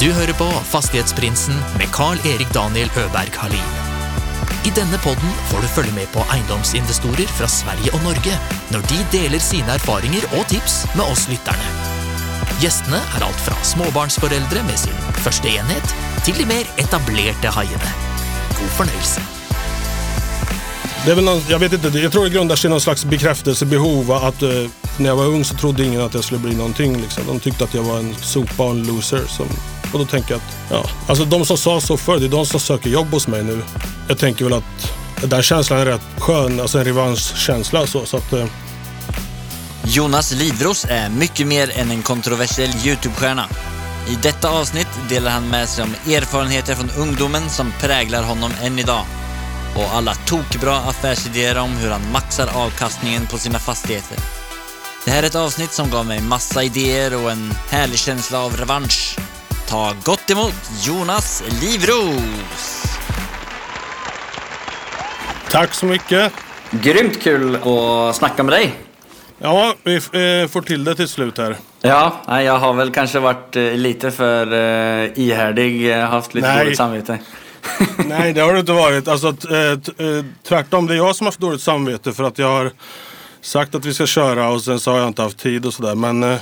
Du hører på Fastighetsprinsen med Carl-Erik Daniel Øberg Halin. I denne podden får du følge med på eiendomsinvestorer fra Sverige og Norge når de deler sine erfaringer og tips med oss lytterne. Gjestene er alt fra småbarnsforeldre med sin første enhet, til de mer etablerte haiene. God fornøyelse. Det är väl någon, jag vet inte, jag tror det grundar sig i någon slags bekräftelsebehov. Att, eh, när jag var ung så trodde ingen att jag skulle bli någonting. Liksom. De tyckte att jag var en sopa och en loser. Som, och då tänker jag att, ja, alltså de som sa så förr, det är de som söker jobb hos mig nu. Jag tänker väl att den känslan är rätt skön, alltså en revanschkänsla. Så, så att, eh, Jonas Livros är mycket mer än en kontroversiell YouTube-stjärna. I detta avsnitt delar han med sig om erfarenheter från ungdomen som präglar honom än idag. Och alla tokbra affärsidéer om hur han maxar avkastningen på sina fastigheter. Det här är ett avsnitt som gav mig massa idéer och en härlig känsla av revansch. Ta gott emot Jonas Livros! tack så mycket. Grymt kul att snacka med dig. Ja, vi eh, får till det till slut här. Ja, jag har väl kanske varit eh, lite för eh, ihärdig, haft lite Nej. dåligt samvete. Nej, det har det inte varit. Alltså, tvärtom, det är jag som har haft dåligt samvete för att jag har sagt att vi ska köra och sen så har jag inte haft tid och sådär. Men eh,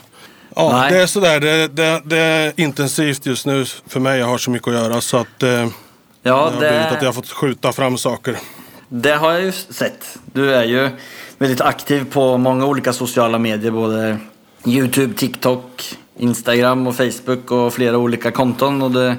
ja, Nej. det är sådär. Det, det, det är intensivt just nu för mig. Jag har så mycket att göra så att eh, det Ja, har blivit att jag det, har fått skjuta fram saker. det har jag ju sett. Du är ju väldigt aktiv på många olika sociala medier, både YouTube, TikTok, Instagram och Facebook och flera olika konton. Och det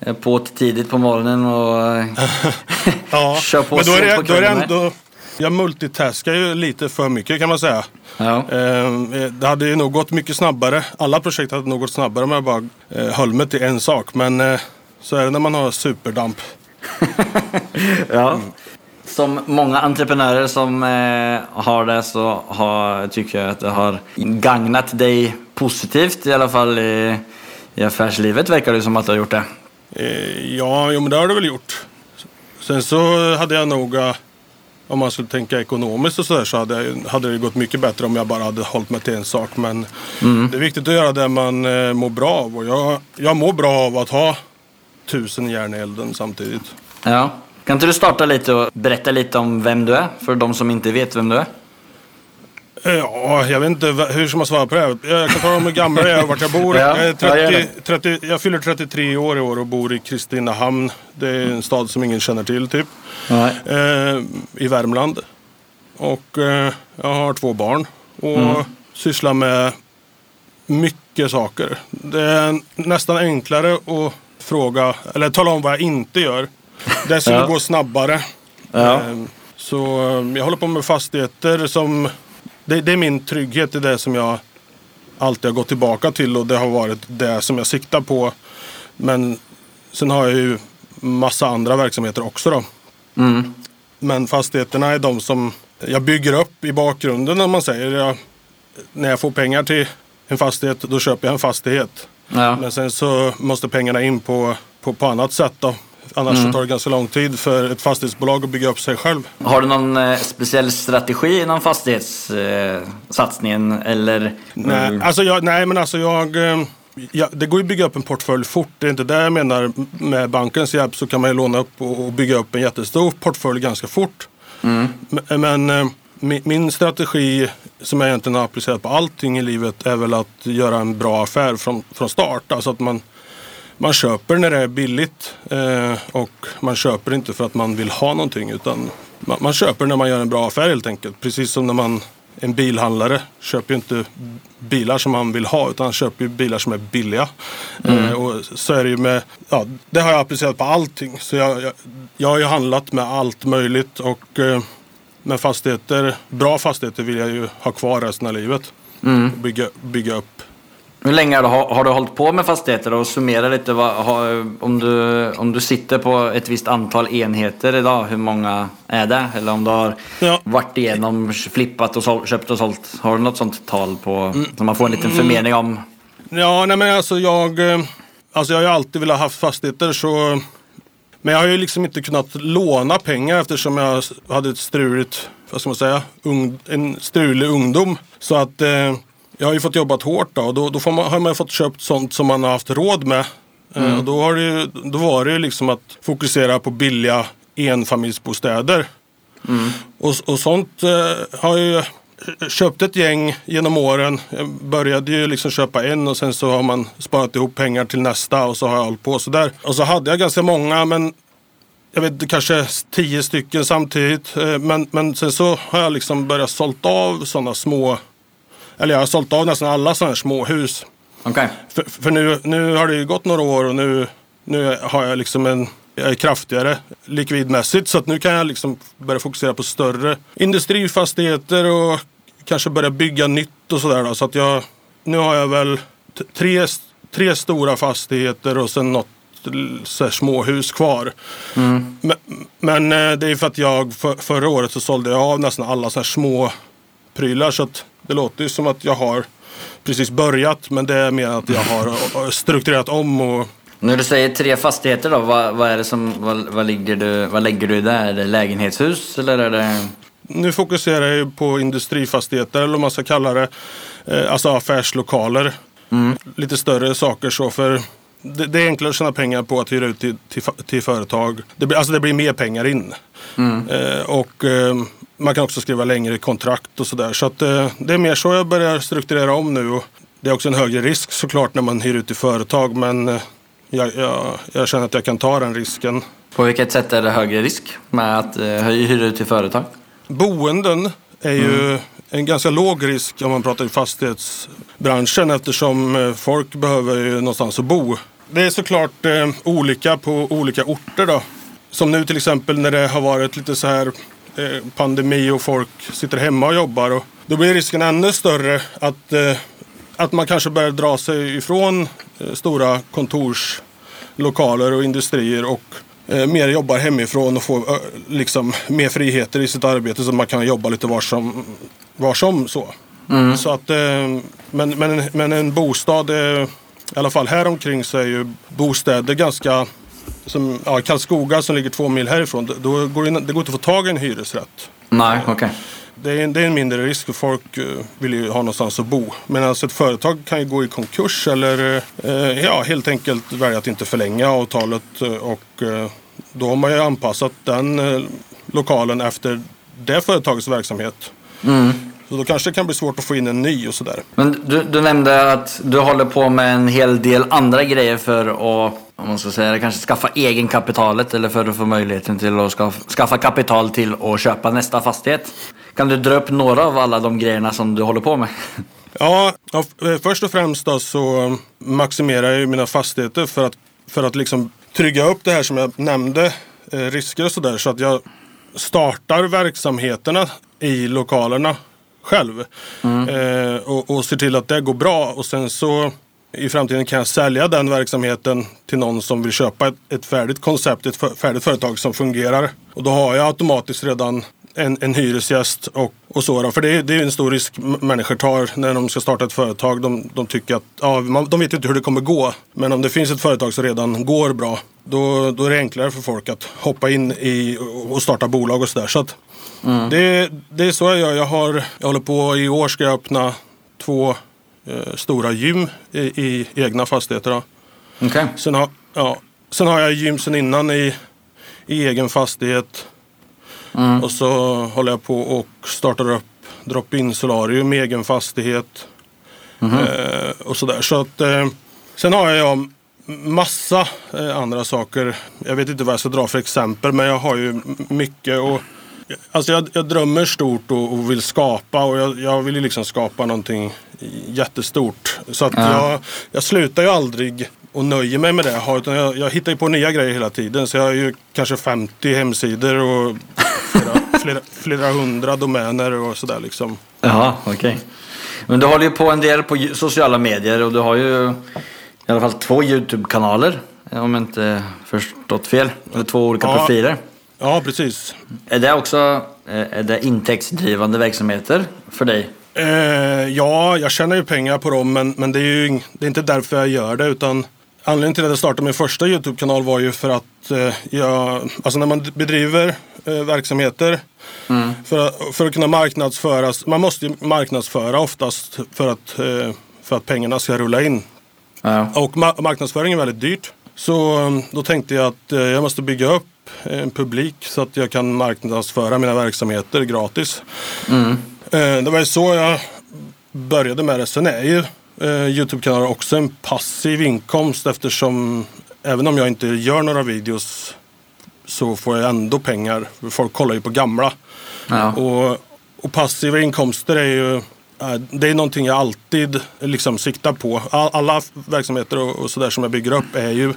är på tidigt på morgonen och eh, Ja, kör på men då är det, på då är det ändå... Jag multitaskar ju lite för mycket kan man säga. Ja. Eh, det hade ju nog gått mycket snabbare. Alla projekt hade nog gått snabbare om jag bara eh, höll mig till en sak. Men eh, så är det när man har superdamp. Ja. Som många entreprenörer som har det så har, tycker jag att det har gagnat dig positivt i alla fall i, i affärslivet verkar det som att du har gjort det. Ja, jo, men det har det väl gjort. Sen så hade jag nog, om man skulle tänka ekonomiskt och sådär, så hade, jag, hade det gått mycket bättre om jag bara hade hållit mig till en sak. Men det är viktigt att göra det man eh, mår bra av. Och jag, jag mår bra av att ha tusen järn i elden samtidigt. Ja. Kan inte du starta lite och berätta lite om vem du är för de som inte vet vem du är? Ja, jag vet inte hur ska man svara på det här. Jag kan tala om hur gammal jag är och vart jag bor. Ja, jag, är ja, gör 30, det. 30, jag fyller 33 år i år och bor i Kristinehamn. Det är en stad som ingen känner till typ. Eh, i Värmland. Och eh, jag har två barn och sysslar med mycket saker. Det är nästan enklare att fråga, eller tala om vad jag inte gör. Det skulle Ja. gå snabbare. Ja. Eh, så eh, jag håller på med fastigheter som, det, det är min trygghet, det är det som jag alltid har gått tillbaka till och det har varit det som jag siktar på. Men sen har jag ju massa andra verksamheter också då. Mm. Men fastigheterna är de som jag bygger upp i bakgrunden om man säger. Jag, när jag får pengar till en fastighet då köper jag en fastighet. Ja. Men sen så måste pengarna in på, på, på annat sätt då. Annars så tar det ganska lång tid för ett fastighetsbolag att bygga upp sig själv. Har du någon eh, speciell strategi inom fastighetssatsningen? Eh, eller? Nej, alltså jag, nej men alltså jag, eh, jag... Det går ju att bygga upp en portfölj fort. Det är inte det jag menar. Med bankens hjälp så kan man ju låna upp och, bygga upp en jättestor portfölj ganska fort. Men, men eh, min, min strategi som jag egentligen har applicerat på allting i livet är väl att göra en bra affär från, från start. Alltså att man, man köper när det är billigt eh, och man köper inte för att man vill ha någonting utan man, köper när man gör en bra affär helt enkelt. Precis som när man en bilhandlare köper ju inte bilar som han vill ha utan han köper ju bilar som är billiga. Eh, och så är det ju med, ja, det har jag applicerat på allting. Så jag, jag, jag har ju handlat med allt möjligt och eh, med fastigheter, bra fastigheter vill jag ju ha kvar resten av livet. Och bygga, bygga upp. Hur länge har du, har du hållit på med fastigheter och summera lite vad, har, om, du, om du sitter på ett visst antal enheter idag, hur många är det? Eller om du har Ja. varit igenom, flippat och sålt, köpt och sålt. Har du något sånt tal på, så man får en liten förmening om? Ja, nej men alltså jag, eh, alltså jag har ju alltid velat ha haft fastigheter så men jag har ju liksom inte kunnat låna pengar eftersom jag hade ett struligt, vad ska man säga, ung, en strulig ungdom. Så att eh, jag har ju fått jobbat hårt då och då, då man, har man fått köpt sånt som man har haft råd med. Eh, Och då, har det, då var det ju liksom att fokusera på billiga enfamiljsbostäder. Och, och sånt eh, har jag ju köpt ett gäng genom åren. Jag började ju liksom köpa en och sen så har man sparat ihop pengar till nästa och så har jag hållit på sådär. Och så hade jag ganska många men jag vet kanske tio stycken samtidigt. Eh, Men, men sen så har jag liksom börjat sålt av sådana små, eller jag har sålt av nästan alla sådana här små hus. Okej. För, för nu, nu har det ju gått några år och nu, nu har jag liksom en jag är kraftigare likvidmässigt så att nu kan jag liksom börja fokusera på större industrifastigheter och kanske börja bygga nytt och sådär. Så att jag, nu har jag väl tre, tre stora fastigheter och sen något så småhus kvar. Men, men eh, det är för att jag för, förra året så sålde jag av nästan alla så här små prylar så att det låter ju som att jag har precis börjat men det är mer att jag har strukturerat om och När du säger tre fastigheter då, vad, vad är det som, vad, vad, ligger du, vad lägger du där? Är det lägenhetshus eller är det... nu fokuserar jag på industrifastigheter eller vad man ska kalla det. Eh, Alltså affärslokaler. Lite större saker så för det, det är enklare att tjäna pengar på att hyra ut till, till, till företag. Det blir, alltså det blir mer pengar in. Eh, och eh, man kan också skriva längre kontrakt och sådär. Så att, eh, det är mer så jag börjar strukturera om nu. Det är också en högre risk såklart när man hyr ut till företag. Men eh, jag, jag, jag känner att jag kan ta den risken. På vilket sätt är det högre risk med att eh, hyra ut till företag? Boenden är ju en ganska låg risk om man pratar i fastighetsbranschen eftersom folk behöver ju någonstans att bo. Det är såklart olika på olika orter då. Som nu till exempel när det har varit lite så här pandemi och folk sitter hemma och jobbar. Och då blir risken ännu större att, eh, att man kanske börjar dra sig ifrån eh, stora kontorslokaler och industrier och eh, mer jobbar hemifrån och får eh, liksom mer friheter i sitt arbete så man kan jobba lite var som, var som så. så att, eh, men, men, men en bostad, eh, i alla fall här omkring så är ju bostäder ganska som ja, Karlskoga som ligger två mil härifrån, då- går det, det går inte att få tag i en hyresrätt. Nej, okej. Det är, en- det är en mindre risk för folk eh, vill ju ha någonstans att bo. Men alltså ett företag kan ju gå i konkurs eller eh, ja, helt enkelt välja att inte förlänga avtalet. eh, Och eh, då har man ju anpassat den eh, lokalen efter det företagets verksamhet. Så då kanske det kan bli svårt att få in en ny och sådär. Men du, du nämnde att du håller på med en hel del andra grejer för att, om man ska säga det, kanske skaffa egenkapitalet eller för att få möjligheten till att skaffa, skaffa kapital till att köpa nästa fastighet. Kan du dra upp några av alla de grejerna som du håller på med? Ja, först och främst så maximerar jag mina fastigheter för att, för att liksom trygga upp det här som jag nämnde, eh, risker och sådär. Så att jag startar verksamheterna i lokalerna själv. Eh, och, och ser till att det går bra. Och sen så i framtiden kan jag sälja den verksamheten till någon som vill köpa ett, ett färdigt koncept, ett färdigt företag som fungerar. Och då har jag automatiskt redan en, en hyresgäst och, och så. För det är, det är en stor risk människor tar när de ska starta ett företag. De, de tycker att, ja, man, de vet inte hur det kommer gå. Men om det finns ett företag som redan går bra, då, då är det enklare för folk att hoppa in i och- starta bolag och sådär. Så att det, det är så jag gör. Jag, har, jag håller på, i år ska jag öppna två eh, stora gym i, i egna fastigheter. Då. Okej. Sen, har, ja, sen har jag gym sen innan i, i egen fastighet. Och så håller jag på och startar upp drop-in solarium i egen fastighet. Eh, och sådär. Så att, eh, sen har jag massa eh, andra saker. Jag vet inte vad jag ska dra för exempel men jag har ju mycket. Och, alltså jag, jag drömmer stort och, och vill skapa och jag, jag vill ju liksom skapa någonting jättestort. Så att Ja. jag, jag slutar ju aldrig och nöjer mig med det jag har. Utan jag, jag hittar ju på nya grejer hela tiden. Så jag har ju kanske 50 hemsidor och flera, flera, flera hundra domäner och sådär liksom. Jaha, okej. Men du håller ju på en del på sociala medier och du har ju i alla fall två YouTube-kanaler. Om jag inte förstått fel. Eller två olika Ja. profiler. Ja, precis. Är det också eh, är det intäktsdrivande verksamheter för dig? Eh, ja, jag tjänar ju pengar på dem men, men det är ju det är inte därför jag gör det. Utan anledningen till att jag startade min första YouTube-kanal var ju för att eh, jag, alltså när man bedriver eh, verksamheter för, att, för att kunna marknadsföras. Man måste ju marknadsföra oftast för att, eh, för att pengarna ska rulla in. Ja. Och ma- marknadsföring är väldigt dyrt. Så um, då tänkte jag att eh, jag måste bygga upp en publik så att jag kan marknadsföra mina verksamheter gratis. Mm. Eh, Det var ju så jag började med det. Sen är ju eh, Youtube-kanaler också en passiv inkomst eftersom även om jag inte gör några videos så får jag ändå pengar. Folk kollar ju på gamla. Ja. Och, och passiva inkomster är ju eh, det är någonting jag alltid liksom siktar på. All, alla verksamheter och, och sådär som jag bygger upp är ju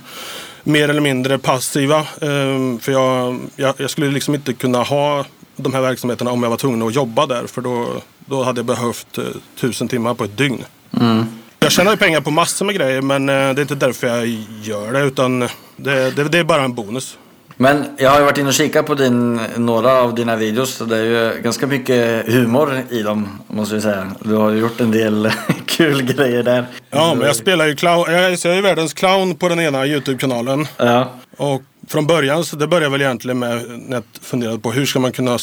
mer eller mindre passiva. Ehm, för jag, jag, jag skulle liksom inte kunna ha de här verksamheterna om jag var tvungen att jobba där. För då, då hade jag behövt eh, tusen timmar på ett dygn. Jag tjänar pengar på massor med grejer men eh, det är inte därför jag gör det. Utan det, det, det är bara en bonus. Men jag har ju varit inne och kikat på din, några av dina videos och det är ju ganska mycket humor i dem måste jag säga. Du har ju gjort en del kul grejer där. Ja, men jag spelar ju clown. Jag är, är världens clown på den ena Youtube-kanalen. Ja. Och från början, så det började väl egentligen med när jag funderade på hur ska man kunna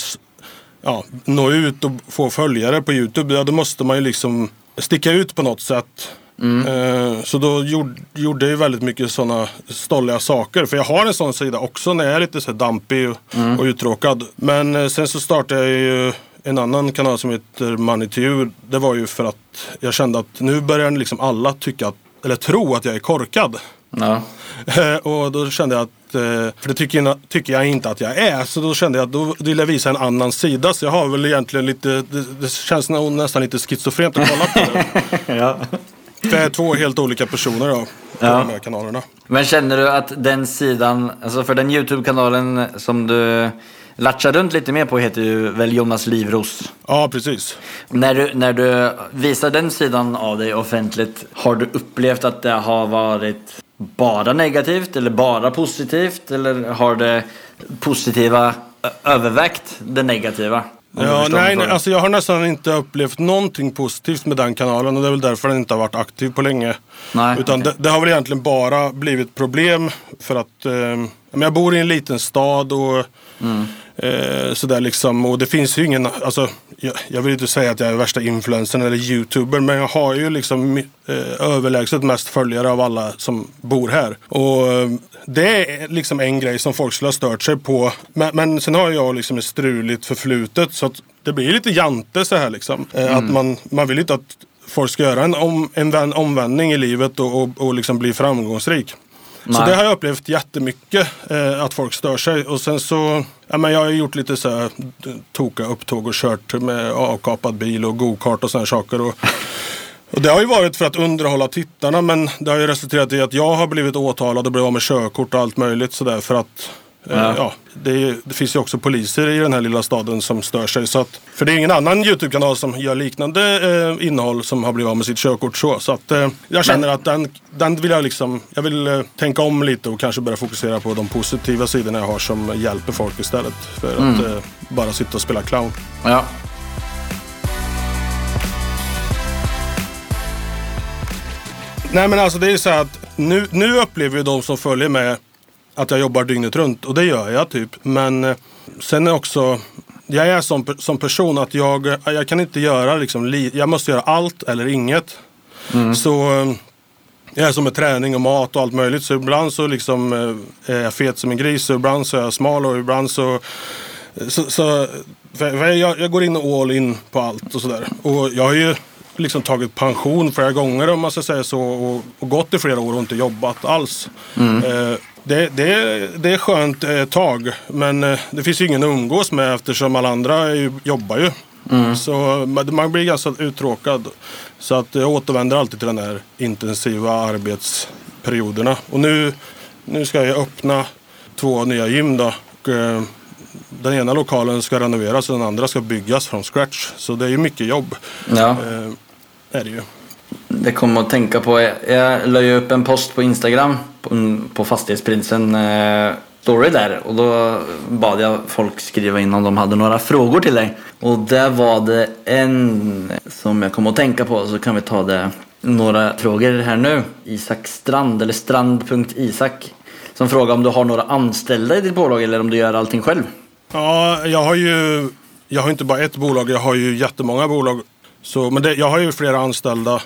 ja, nå ut och få följare på Youtube. Ja, då måste man ju liksom sticka ut på något sätt. Eh, Så då gjorde, gjorde jag ju väldigt mycket sådana stolliga saker. För jag har en sån sida också när jag är lite så dampig och, och uttråkad. Men eh, sen så startade jag ju en annan kanal som heter Money to you. Det var ju för att jag kände att nu börjar liksom alla tycka att, eller tro att jag är korkad. Ja. Eh, och då kände jag att, för det tycker jag, inte att jag är. Så då kände jag att då vill jag visa en annan sida. Så jag har väl egentligen lite, det, det känns nästan lite schizofrent att kolla på det. ja. Det är två helt olika personer då, på Ja. de här kanalerna. Men känner du att den sidan, alltså för den Youtube-kanalen som du latchar runt lite mer på heter ju väl Jonas Livros. Ja, precis. När du, när du visar den sidan av dig offentligt, har du upplevt att det har varit bara negativt eller bara positivt? Eller har det positiva övervägt det negativa? Ja, nej, nej, alltså jag har nästan inte upplevt någonting positivt med den kanalen och det är väl därför den inte har varit aktiv på länge. Nej, Utan okej. det, det har väl egentligen bara blivit problem för att eh, jag bor i en liten stad och Mm. Eh, sådär liksom. Och det finns ju ingen, alltså jag, jag vill inte säga att jag är värsta influencern eller youtuber men jag har ju liksom eh, överlägset mest följare av alla som bor här. Och eh, det är liksom en grej som folk skulle ha stört sig på. Men, men sen har jag liksom ett struligt förflutet så att det blir lite jante så här liksom. Eh, Mm. Att man, man vill inte att folk ska göra en, om, en vän, omvändning i livet och, och, och liksom bli framgångsrik. Så Nej. det har jag upplevt jättemycket, eh, att folk stör sig. Och sen så, ja, men jag har gjort lite så här, toka upptåg och kört med avkapad bil och go-kart och sådana saker. Och, och det har ju varit för att underhålla tittarna men det har ju resulterat i att jag har blivit åtalad och blivit av med körkort och allt möjligt sådär för att Ja. ja, det, är- det finns ju också poliser i den här lilla staden som stör sig. Så att, för det är ingen annan Youtube-kanal som gör liknande eh, innehåll som har blivit av med sitt körkort. Så, så att, eh, jag känner att den, den vill jag liksom, jag vill eh, tänka om lite och kanske börja fokusera på de positiva sidorna jag har som hjälper folk istället. För att eh, bara sitta och spela clown. Ja. Nej men alltså det är så här att nu, nu upplever ju de som följer med att jag jobbar dygnet runt och det gör jag typ. Men eh, sen är också, jag är som, som person att jag, eh, jag kan inte göra liksom, li, jag måste göra allt eller inget. Så eh, jag är som med träning och mat och allt möjligt. Så ibland så liksom är jag fet som en gris och ibland så är jag smal och ibland så så, så jag, jag går in all in på allt och sådär. Och jag har ju liksom tagit pension flera gånger om man ska säga så. Och, och gått i flera år och inte jobbat alls. Eh, det, det, det är skönt ett tag. Men eh, det finns ju ingen att umgås med eftersom alla andra ju, jobbar ju. Så man, man blir ganska uttråkad. Så att jag återvänder alltid till den här intensiva arbetsperioderna. Och nu, nu ska jag öppna två nya gym då. Och, eh, den ena lokalen ska renoveras och den andra ska byggas från scratch. Så det är ju mycket jobb. ja. Eh, är det ju. Det kom att tänka på, jag, jag la ju upp en post på Instagram på, på Fastighetsprinsen eh, story där och då bad jag folk skriva in om de hade några frågor till dig. Och där var det en som jag kom att tänka på så kan vi ta det några frågor här nu. Isak Strand eller strand.isak som frågar om du har några anställda i ditt bolag eller om du gör allting själv. Ja, jag har ju jag har inte bara ett bolag, jag har ju jättemånga bolag. Så, men det, jag har ju flera anställda.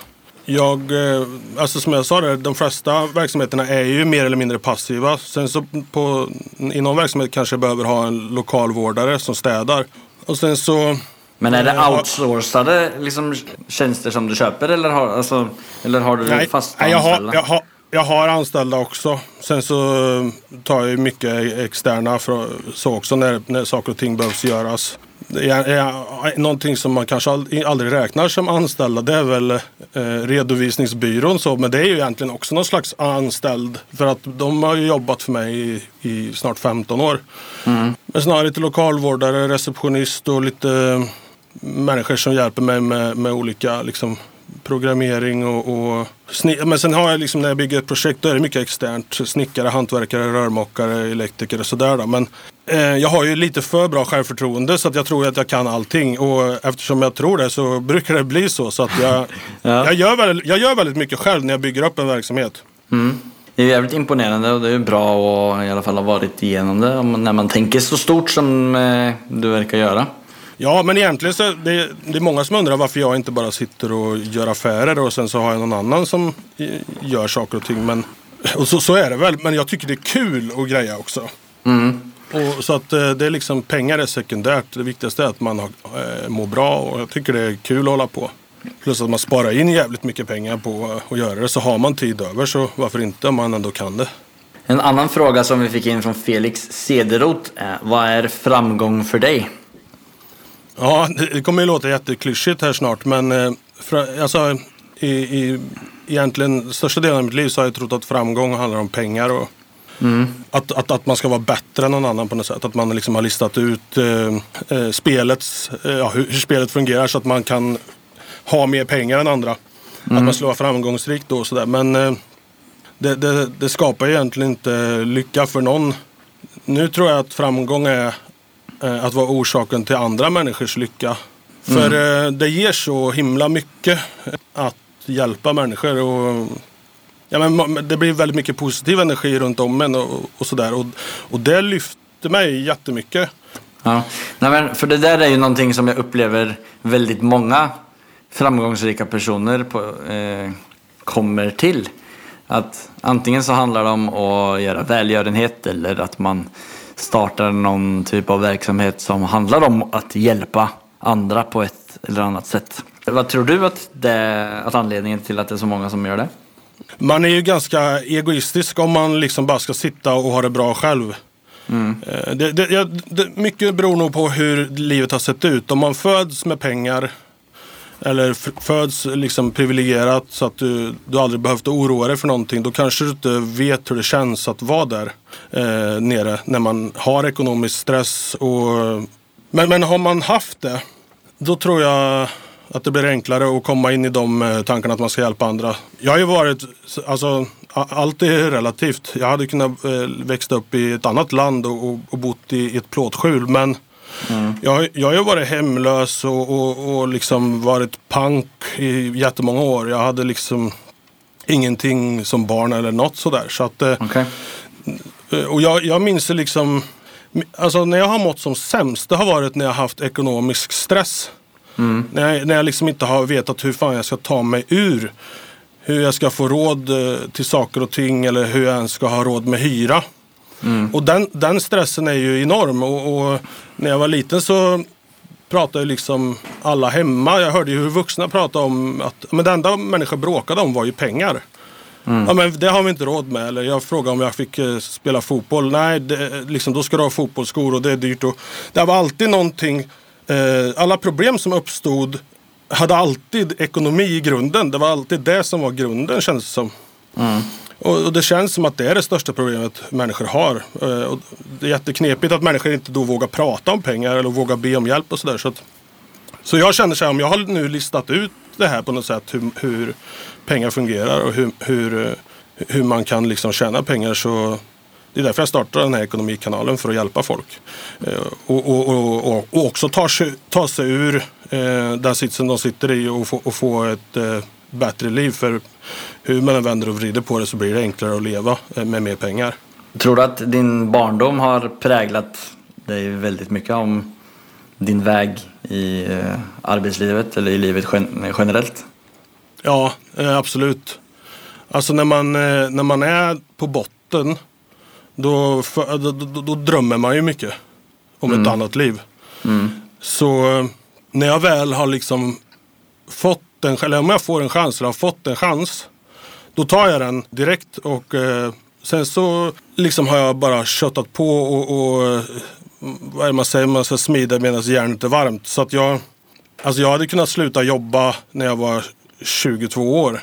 Jag, eh, alltså som jag sa, där, de flesta verksamheterna är ju mer eller mindre passiva. Sen så på, i någon verksamhet kanske jag behöver ha en lokalvårdare som städar. Och sen så... Men är det eh, har- outsourcade liksom, tjänster som du köper eller har, alltså, eller har du Nej, fasta nej jag, har, anställda? jag, har, jag har anställda också. Sen så eh, tar jag mycket externa för, så också när, när saker och ting behövs göras. Det är, är, någonting som man kanske ald- aldrig räknar som anställda det är väl eh, redovisningsbyrån. Så, men det är ju egentligen också någon slags anställd. För att de har ju jobbat för mig i, i snart 15 år. Men snarare lite lokalvårdare, receptionist och lite eh, människor som hjälper mig med, med olika liksom, programmering och, och Men sen har jag liksom när jag bygger ett projekt då är det mycket externt. Snickare, hantverkare, rörmokare, elektriker och sådär. Då. Men jag har ju lite för bra självförtroende så att jag tror att jag kan allting. Och eftersom jag tror det så brukar det bli så. Så att jag, Ja. jag, gör väldigt, jag gör väldigt mycket själv när jag bygger upp en verksamhet. Mm. Det är jävligt imponerande och det är bra att i alla fall ha varit igenom det när man tänker så stort som eh, du verkar göra. Ja, men egentligen så är det, det är många som undrar varför jag inte bara sitter och gör affärer och sen så har jag någon annan som eh, gör saker och ting. Men, och så, så är det väl, men jag tycker det är kul att greja också. Och, så att eh, det är liksom, pengar är sekundärt. Det viktigaste är att man har, eh, mår bra och jag tycker det är kul att hålla på. Plus att man sparar in jävligt mycket pengar på att göra det. Så har man tid över så varför inte om man ändå kan det. En annan fråga som vi fick in från Felix Cederroth är vad är framgång för dig? Ja, det kommer ju låta jätteklyschigt här snart men eh, alltså, i, i egentligen största delen av mitt liv så har jag trott att framgång handlar om pengar och att, att, att man ska vara bättre än någon annan på något sätt. Att man liksom har listat ut eh, eh, spelets, eh, hur, hur spelet fungerar så att man kan ha mer pengar än andra. Att man skulle vara framgångsrik då och sådär. Men eh, det, det, det skapar egentligen inte lycka för någon. Nu tror jag att framgång är eh, att vara orsaken till andra människors lycka. För eh, det ger så himla mycket att hjälpa människor. Och, ja, men, det blir väldigt mycket positiv energi runt om en och, och sådär. Och, och det lyfte mig jättemycket. Ja. Nej, men för det där är ju någonting som jag upplever väldigt många framgångsrika personer på, eh, kommer till. Att antingen så handlar det om att göra välgörenhet eller att man startar någon typ av verksamhet som handlar om att hjälpa andra på ett eller annat sätt. Vad tror du att, det, att anledningen till att det är så många som gör det? Man är ju ganska egoistisk om man liksom bara ska sitta och ha det bra själv. Eh, Det, det, det, mycket beror nog på hur livet har sett ut. Om man föds med pengar eller föds liksom privilegierat så att du, du aldrig behövt oroa dig för någonting. Då kanske du inte vet hur det känns att vara där eh, nere när man har ekonomisk stress. Och, men, men har man haft det, då tror jag att det blir enklare att komma in i de eh, tankarna att man ska hjälpa andra. Jag har ju varit, alltså allt är relativt. Jag hade kunnat eh, växa upp i ett annat land och, och, bott i, ett plåtskjul. Men jag, har- jag har ju varit hemlös och, och, och liksom varit pank i jättemånga år. Jag hade liksom ingenting som barn eller något sådär. Så att, eh. Eh, Och jag, jag minns liksom, alltså när jag har mått som sämst, det har varit när jag haft ekonomisk stress. När, jag, när jag liksom inte har vetat hur fan jag ska ta mig ur. Hur jag ska få råd eh, till saker och ting eller hur jag ens ska ha råd med hyra. Och den, den stressen är ju enorm. Och, och när jag var liten så pratade ju liksom alla hemma. Jag hörde ju hur vuxna pratade om att men det enda människor bråkade om var ju pengar. Ja, men det har vi inte råd med. Eller jag frågade om jag fick eh, spela fotboll. Nej, det, liksom, då ska du ha fotbollsskor och det är dyrt. Och det var alltid någonting. Eh, alla problem som uppstod hade alltid ekonomi i grunden. Det var alltid det som var grunden känns det som. Och, och det känns som att det är det största problemet människor har. Eh, och det är jätteknepigt att människor inte då vågar prata om pengar eller vågar be om hjälp och sådär. Så, att- så jag känner så här, om jag har nu listat ut det här på något sätt, hur, hur pengar fungerar och hur, hur, eh, hur man kan liksom tjäna pengar så det är därför jag startade den här ekonomikanalen för att hjälpa folk. Eh, och, och, och, och, också ta sig, ta sig ur eh, den sitsen de sitter i och få, och få ett eh, bättre liv. För hur man än vänder och vrider på det så blir det enklare att leva eh, med mer pengar. Tror du att din barndom har präglat dig väldigt mycket om din väg i arbetslivet eller i livet gen- generellt? Ja, absolut. Alltså när man, när man är på botten då, för, då, då, då drömmer man ju mycket om ett annat liv. Så eh, när jag väl har liksom fått en, eller om jag får en chans eller har fått en chans. Då tar jag den direkt och eh, sen så liksom har jag bara köttat på och, och eh, vad är det man säger, man ska smida medan järnet är varmt. Så att jag, alltså jag hade kunnat sluta jobba när jag var 22 år.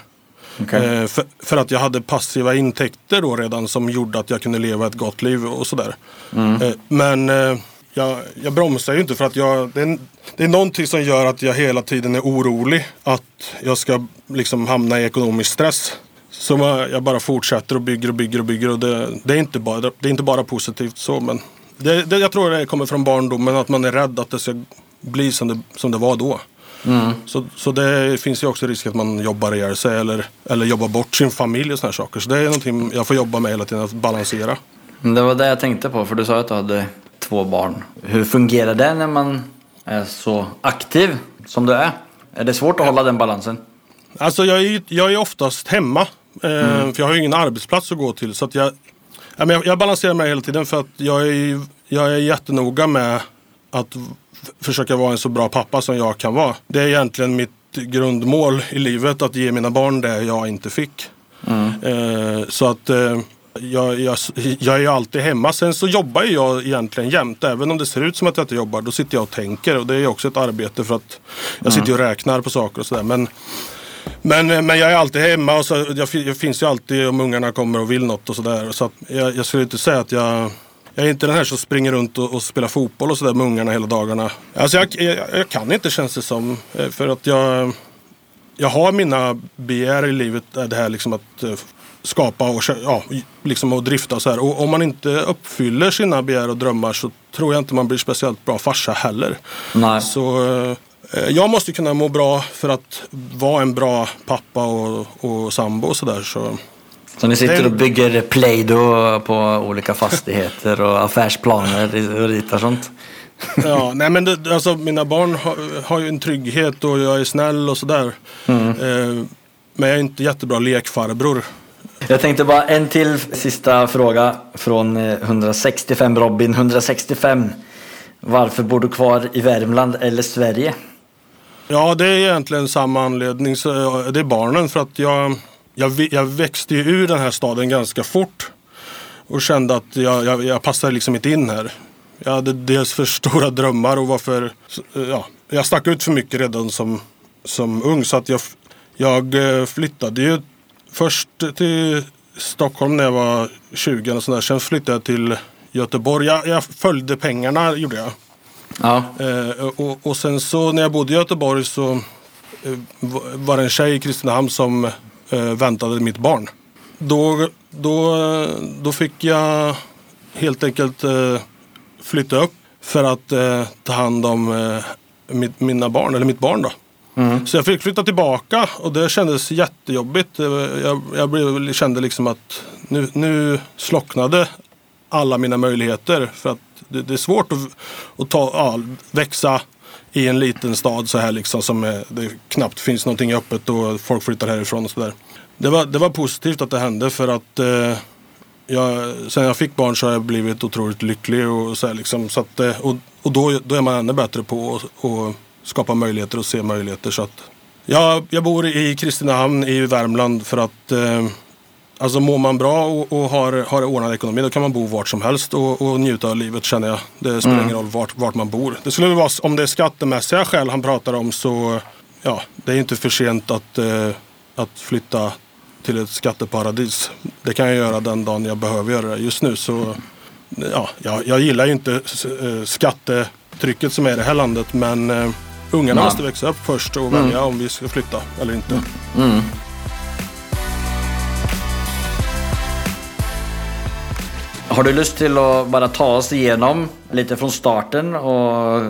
Okej. Eh, för, för att jag hade passiva intäkter då redan som gjorde att jag kunde leva ett gott liv och sådär. Eh, men eh, jag, jag bromsar ju inte för att jag, det, är, det är någonting som gör att jag hela tiden är orolig att jag ska liksom hamna i ekonomisk stress. Så jag bara fortsätter och bygger och bygger och bygger och det, det, är, inte bara, det är inte bara positivt så men det, det, jag tror det kommer från barndomen att man är rädd att det ska bli som det, som det var då. Så, så det finns ju också risk att man jobbar ihjäl sig eller, eller jobbar bort sin familj och sådana saker. Så det är någonting jag får jobba med hela tiden, att balansera. Det var det jag tänkte på, för du sa att du hade två barn. Hur fungerar det när man är så aktiv som du är? Är det svårt att hålla den balansen? Alltså jag är, jag är oftast hemma. Eh, För jag har ju ingen arbetsplats att gå till. Så jag, jag, jag balanserar mig hela tiden för att jag är, jag är jättenoga med att försöka vara en så bra pappa som jag kan vara. Det är egentligen mitt grundmål i livet, att ge mina barn det jag inte fick. Eh, så att eh, jag, jag, jag är ju alltid hemma. Sen så jobbar jag egentligen jämt. Även om det ser ut som att jag inte jobbar, då sitter jag och tänker. Och det är ju också ett arbete för att jag sitter ju och räknar på saker och sådär. Men men, eh, men jag är alltid hemma och så, jag, jag finns ju alltid om ungarna kommer och vill något och sådär. Så att jag, jag skulle inte säga att jag... Jag är inte den här som springer runt och, och spelar fotboll och sådär med ungarna hela dagarna. Alltså jag, jag, jag kan inte känns det som. eh, För att jag... Jag har mina begär i livet, är det här liksom att eh, skapa och, ja, liksom och drifta och så här. Och om man inte uppfyller sina begär och drömmar så tror jag inte man blir speciellt bra farsa heller. Nej. Så eh, jag måste kunna må bra för att vara en bra pappa och, och sambo och sådär. Så. Så ni sitter och bygger Play-Doh på olika fastigheter och affärsplaner och ritar sånt? Ja, nej men det, alltså, mina barn har, har ju en trygghet och jag är snäll och sådär. Eh, men jag är inte jättebra lekfarbror. Jag tänkte bara en till sista fråga från eh, 165 Robin. 165. Varför bor du kvar i Värmland eller Sverige? Ja, det är egentligen samma anledning. Så eh, det är barnen. För att jag, jag, jag växte ju ur den här staden ganska fort. Och kände att jag, jag, jag passar liksom inte in här. Jag hade dels för stora drömmar och var för... Ja, jag stack ut för mycket redan som, som ung. Så att jag, jag eh, flyttade ju först till Stockholm när jag var 20. Och sådär. Sen flyttade jag till Göteborg. Jag, jag följde pengarna, gjorde jag. Ja. Eh, och, och sen så när jag bodde i Göteborg så eh, va- var det en tjej i Kristinehamn som eh, väntade mitt barn. Då, då, eh, då fick jag helt enkelt eh, flytta upp för att eh, ta hand om eh, mitt, mina barn, eller mitt barn då. Så jag fick flytta tillbaka och det kändes jättejobbigt. Eh, Jag, jag blev, kände liksom att nu, nu slocknade alla mina möjligheter. För att det, det är svårt att, att ta, ja, växa i en liten stad så här liksom som är, det knappt finns någonting öppet och folk flyttar härifrån och sådär. Det var, det var positivt att det hände för att eh, jag, sen jag fick barn så har jag blivit otroligt lycklig och så här liksom. Så att, eh, och och då, då är man ännu bättre på att skapa möjligheter och se möjligheter. Så att, jag, jag bor i Kristinehamn i Värmland för att eh, Alltså mår man bra och, och har, har ordnad ekonomi då kan man bo vart som helst och, och njuta av livet känner jag. Det spelar ingen roll vart, vart man bor. Det skulle vara om det är skattemässiga skäl han pratar om så ja, det är inte för sent att, eh, att flytta till ett skatteparadis. Det kan jag göra den dagen jag behöver göra det. Just nu så ja, jag, jag gillar ju inte eh, skattetrycket som är i det här landet men eh, ungarna Nej. måste växa upp först och välja om vi ska flytta eller inte. Har du lust till att bara ta oss igenom lite från starten och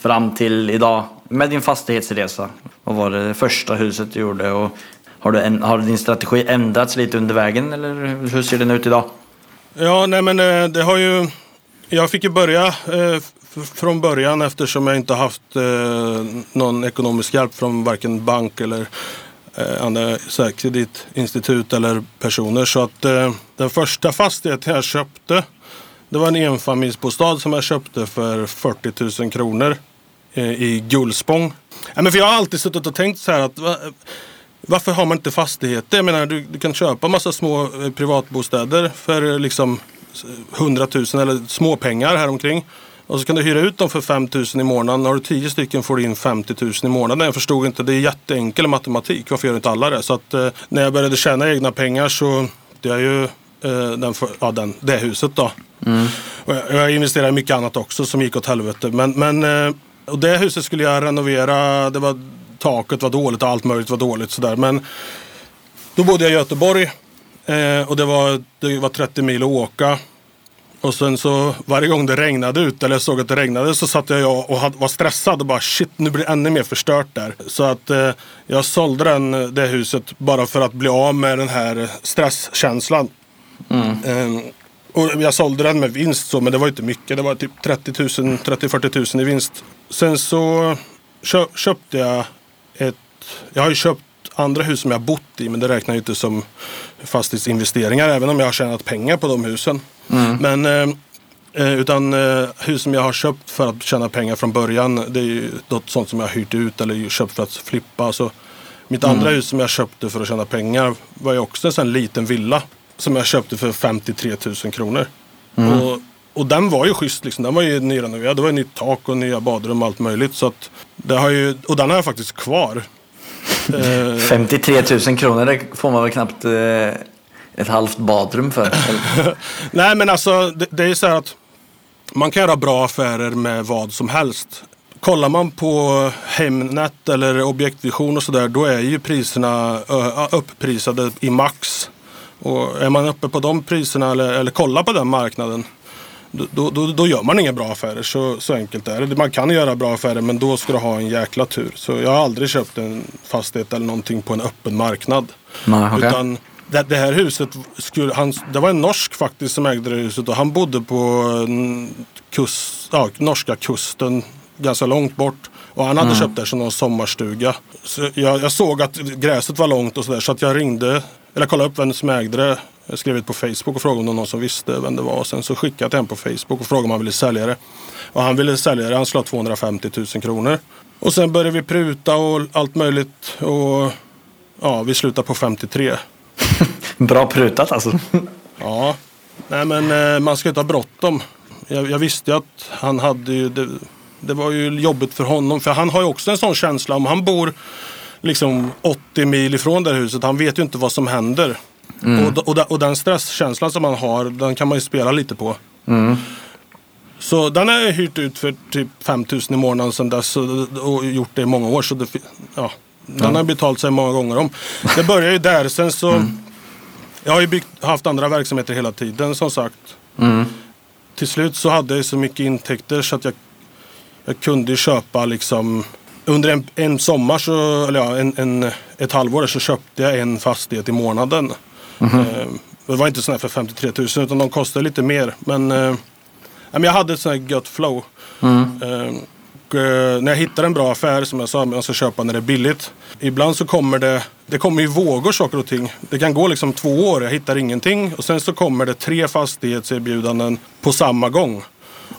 fram till idag med din fastighetsresa? Vad var det första huset du gjorde? Och har, du en, har din strategi ändrats lite under vägen eller hur ser den ut idag? Ja, nej men eh, det har ju... Jag fick ju börja eh, från början eftersom jag inte haft eh, någon ekonomisk hjälp från varken bank eller Eh, andra så här, kreditinstitut eller personer. Så att eh, den första fastigheten jag köpte det var en enfamiljsbostad som jag köpte för 40 000 kronor eh, i Gullspång. Ja, men för jag har alltid suttit och tänkt så här att va, varför har man inte fastigheter? Jag menar, du, du kan köpa massa små eh, privatbostäder för liksom 100 000 eller småpengar häromkring. Och så kan du hyra ut dem för 5 000 i månaden. Har du 10 stycken får du in 50 000 i månaden. Jag förstod inte, det är jätteenkel matematik. Varför gör inte alla det? Så att eh, när jag började tjäna egna pengar så det är ju eh, den, för, ja, den, det huset då. Mm. Jag, jag investerade i mycket annat också som gick åt helvete. Men, men eh, och det huset skulle jag renovera. Det var, taket var dåligt och allt möjligt var dåligt. Sådär. Men då bodde jag i Göteborg. Eh, och det var, det var 30 mil att åka. Och sen så varje gång det regnade ut eller jag såg att det regnade så satt jag och var stressad och bara shit nu blir det ännu mer förstört där. Så att eh, jag sålde den, det huset bara för att bli av med den här stresskänslan. Mm. Eh, och jag sålde den med vinst så men det var inte mycket. Det var typ 30 30-40 000 i vinst. Sen så köpte jag ett, jag har ju köpt andra hus som jag bott i men det räknar ju inte som fastighetsinvesteringar även om jag har tjänat pengar på de husen. Mm. Men eh, eh, utan eh, hus som jag har köpt för att tjäna pengar från början det är ju något sånt som jag har hyrt ut eller köpt för att flippa. Så mitt mm. andra hus som jag köpte för att tjäna pengar var ju också en liten villa som jag köpte för 53 000 kronor. Mm. Och, och den var ju schysst liksom. Den var ju nyrenoverad. Det var ju nytt tak och nya badrum och allt möjligt. Så att det har ju, och den har jag faktiskt kvar. 53 eh, 000 kronor, det får man väl knappt eh, ett halvt badrum för? Nej, men alltså det, det är så här att man kan göra bra affärer med vad som helst. Kollar man på Hemnet eller Objektvision och sådär, då är ju priserna upprisade i max. Och är man uppe på de priserna eller, eller kollar på den marknaden, då, då, då gör man inga bra affärer. Så, så enkelt är det. Man kan göra bra affärer men då ska du ha en jäkla tur. Så jag har aldrig köpt en fastighet eller någonting på en öppen marknad. Nej, okay. Utan det, det, här huset, skulle, han, det var en norsk faktiskt som ägde det huset och han bodde på kust, ja, norska kusten ganska långt bort. Och han hade mm. köpt det som någon sommarstuga. Så jag, jag, såg att gräset var långt och sådär så att jag ringde, eller kollade upp vem som ägde det. Jag skrev ut på Facebook och frågade om det var någon som visste vem det var. Och sen så skickade jag till honom på Facebook och frågade om han ville sälja det. Och han ville sälja det, han skulle ha 250 000 kronor. Och sen började vi pruta och allt möjligt. Och ja, vi slutade på 53. Bra prutat alltså. ja, nej men eh, man ska inte ha bråttom. Jag, jag visste ju att han hade ju, det, det, var ju jobbigt för honom. För han har ju också en sån känsla om han bor liksom 80 mil ifrån det här huset. Han vet ju inte vad som händer. Mm. Och, och, och, den stresskänslan som man har, den kan man ju spela lite på. Mm. Så den har jag hyrt ut för typ 5000 i månaden sedan dess och, gjort det i många år. Så det, ja, den mm. har betalt sig många gånger om. Det började ju där. Sen så mm. Jag har ju byggt, haft andra verksamheter hela tiden som sagt. Mm. Till slut så hade jag så mycket intäkter så att jag, jag kunde köpa liksom under en, en sommar, så, eller ja, en, en, ett halvår så köpte jag en fastighet i månaden. Mm. det var inte sådär för 53 000 utan de kostade lite mer. Men, eh, jag hade ett sånt här gött flow. Mm. Eh, när jag hittar en bra affär som jag sa, man ska köpa när det är billigt. Ibland så kommer det, det kommer i vågor saker och ting. Det kan gå liksom två år, jag hittar ingenting. Och sen så kommer det tre fastighetserbjudanden på samma gång.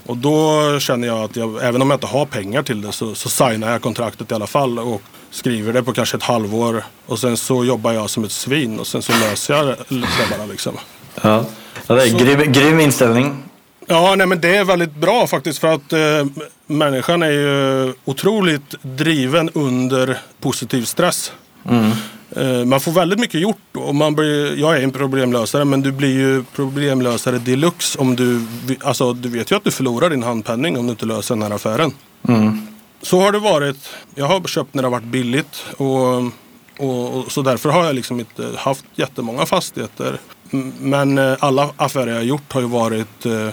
Och då känner jag att jag, även om jag inte har pengar till det så, så signar jag kontraktet i alla fall. Och skriver det på kanske ett halvår. Och sen så jobbar jag som ett svin och sen så löser jag det bara liksom. Ja, det är grym, grym inställning. Ja, nej, men det är väldigt bra faktiskt för att eh, människan är ju otroligt driven under positiv stress. Mm. Eh, man får väldigt mycket gjort och man blir, jag är en problemlösare men du blir ju problemlösare deluxe om du, alltså du vet ju att du förlorar din handpenning om du inte löser den här affären. Mm. Så har det varit. Jag har köpt när det har varit billigt och, och, och så därför har jag liksom inte haft jättemånga fastigheter. Men eh, alla affärer jag har gjort har ju varit eh,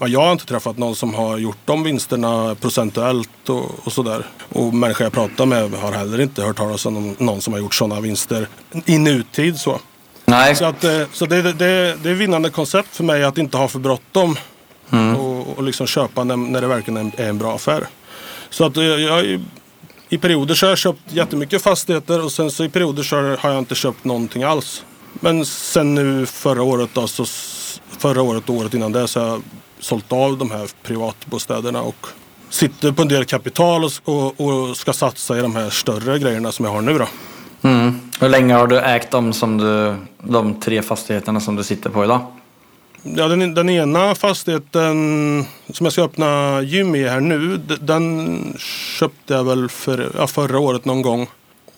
jag har inte träffat någon som har gjort de vinsterna procentuellt och, och sådär. Och människor jag pratar med har heller inte hört talas om någon som har gjort sådana vinster i nutid. Så, Nej. så, att, eh, så det, det, det är vinnande koncept för mig att inte ha för bråttom. Mm. Och, och liksom köpa när, när det verkligen är en, bra affär. Så att jag, jag i perioder så har jag köpt jättemycket fastigheter och sen så i perioder så har jag inte köpt någonting alls. Men sen nu förra året då, så förra året och året innan det så har jag sålt av de här privatbostäderna och sitter på en del kapital och, och, och ska satsa i de här större grejerna som jag har nu då. Mm. Hur länge har du ägt dem som du, de tre fastigheterna som du sitter på idag? Ja, den, den ena fastigheten som jag ska öppna gym i här nu, den köpte jag väl för, ja, förra året någon gång.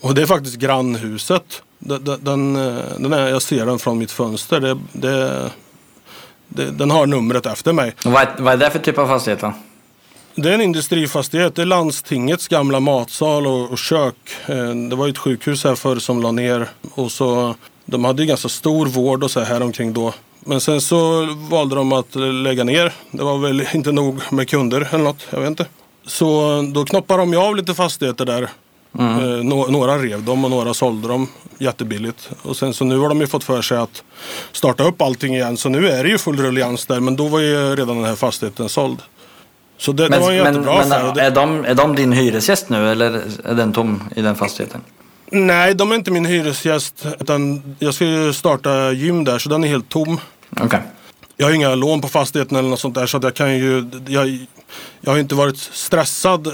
Och det är faktiskt grannhuset. Den, den, den, eh, den är, jag ser den från mitt fönster. Det, det, den har numret efter mig. Vad är, vad är det för typ av fastighet då? Det är en industrifastighet. Det är landstingets gamla matsal och, och kök. Eh, Det var ett sjukhus här förr som la ner. Och så, de hade ju ganska stor vård och så här omkring då. Men sen så valde de att lägga ner. Det var väl inte nog med kunder eller något. Jag vet inte. Så då knoppade de ju av lite fastigheter där. Eh, nå- några rev de och några sålde de jättebilligt. Och sen så nu har de ju fått för sig att starta upp allting igen. Så nu är det ju full ruljans där. Men då var ju redan den här fastigheten såld. Så det, det var en jättebra men affär. Det- är, de, är de din hyresgäst nu eller är den tom i den fastigheten? Nej, de är inte min hyresgäst. Utan jag ska ju starta gym där, så den är helt tom. Okej. Jag har inga lån på fastigheten eller något sånt där. Så jag kan ju... Jag, jag har inte varit stressad. Eh,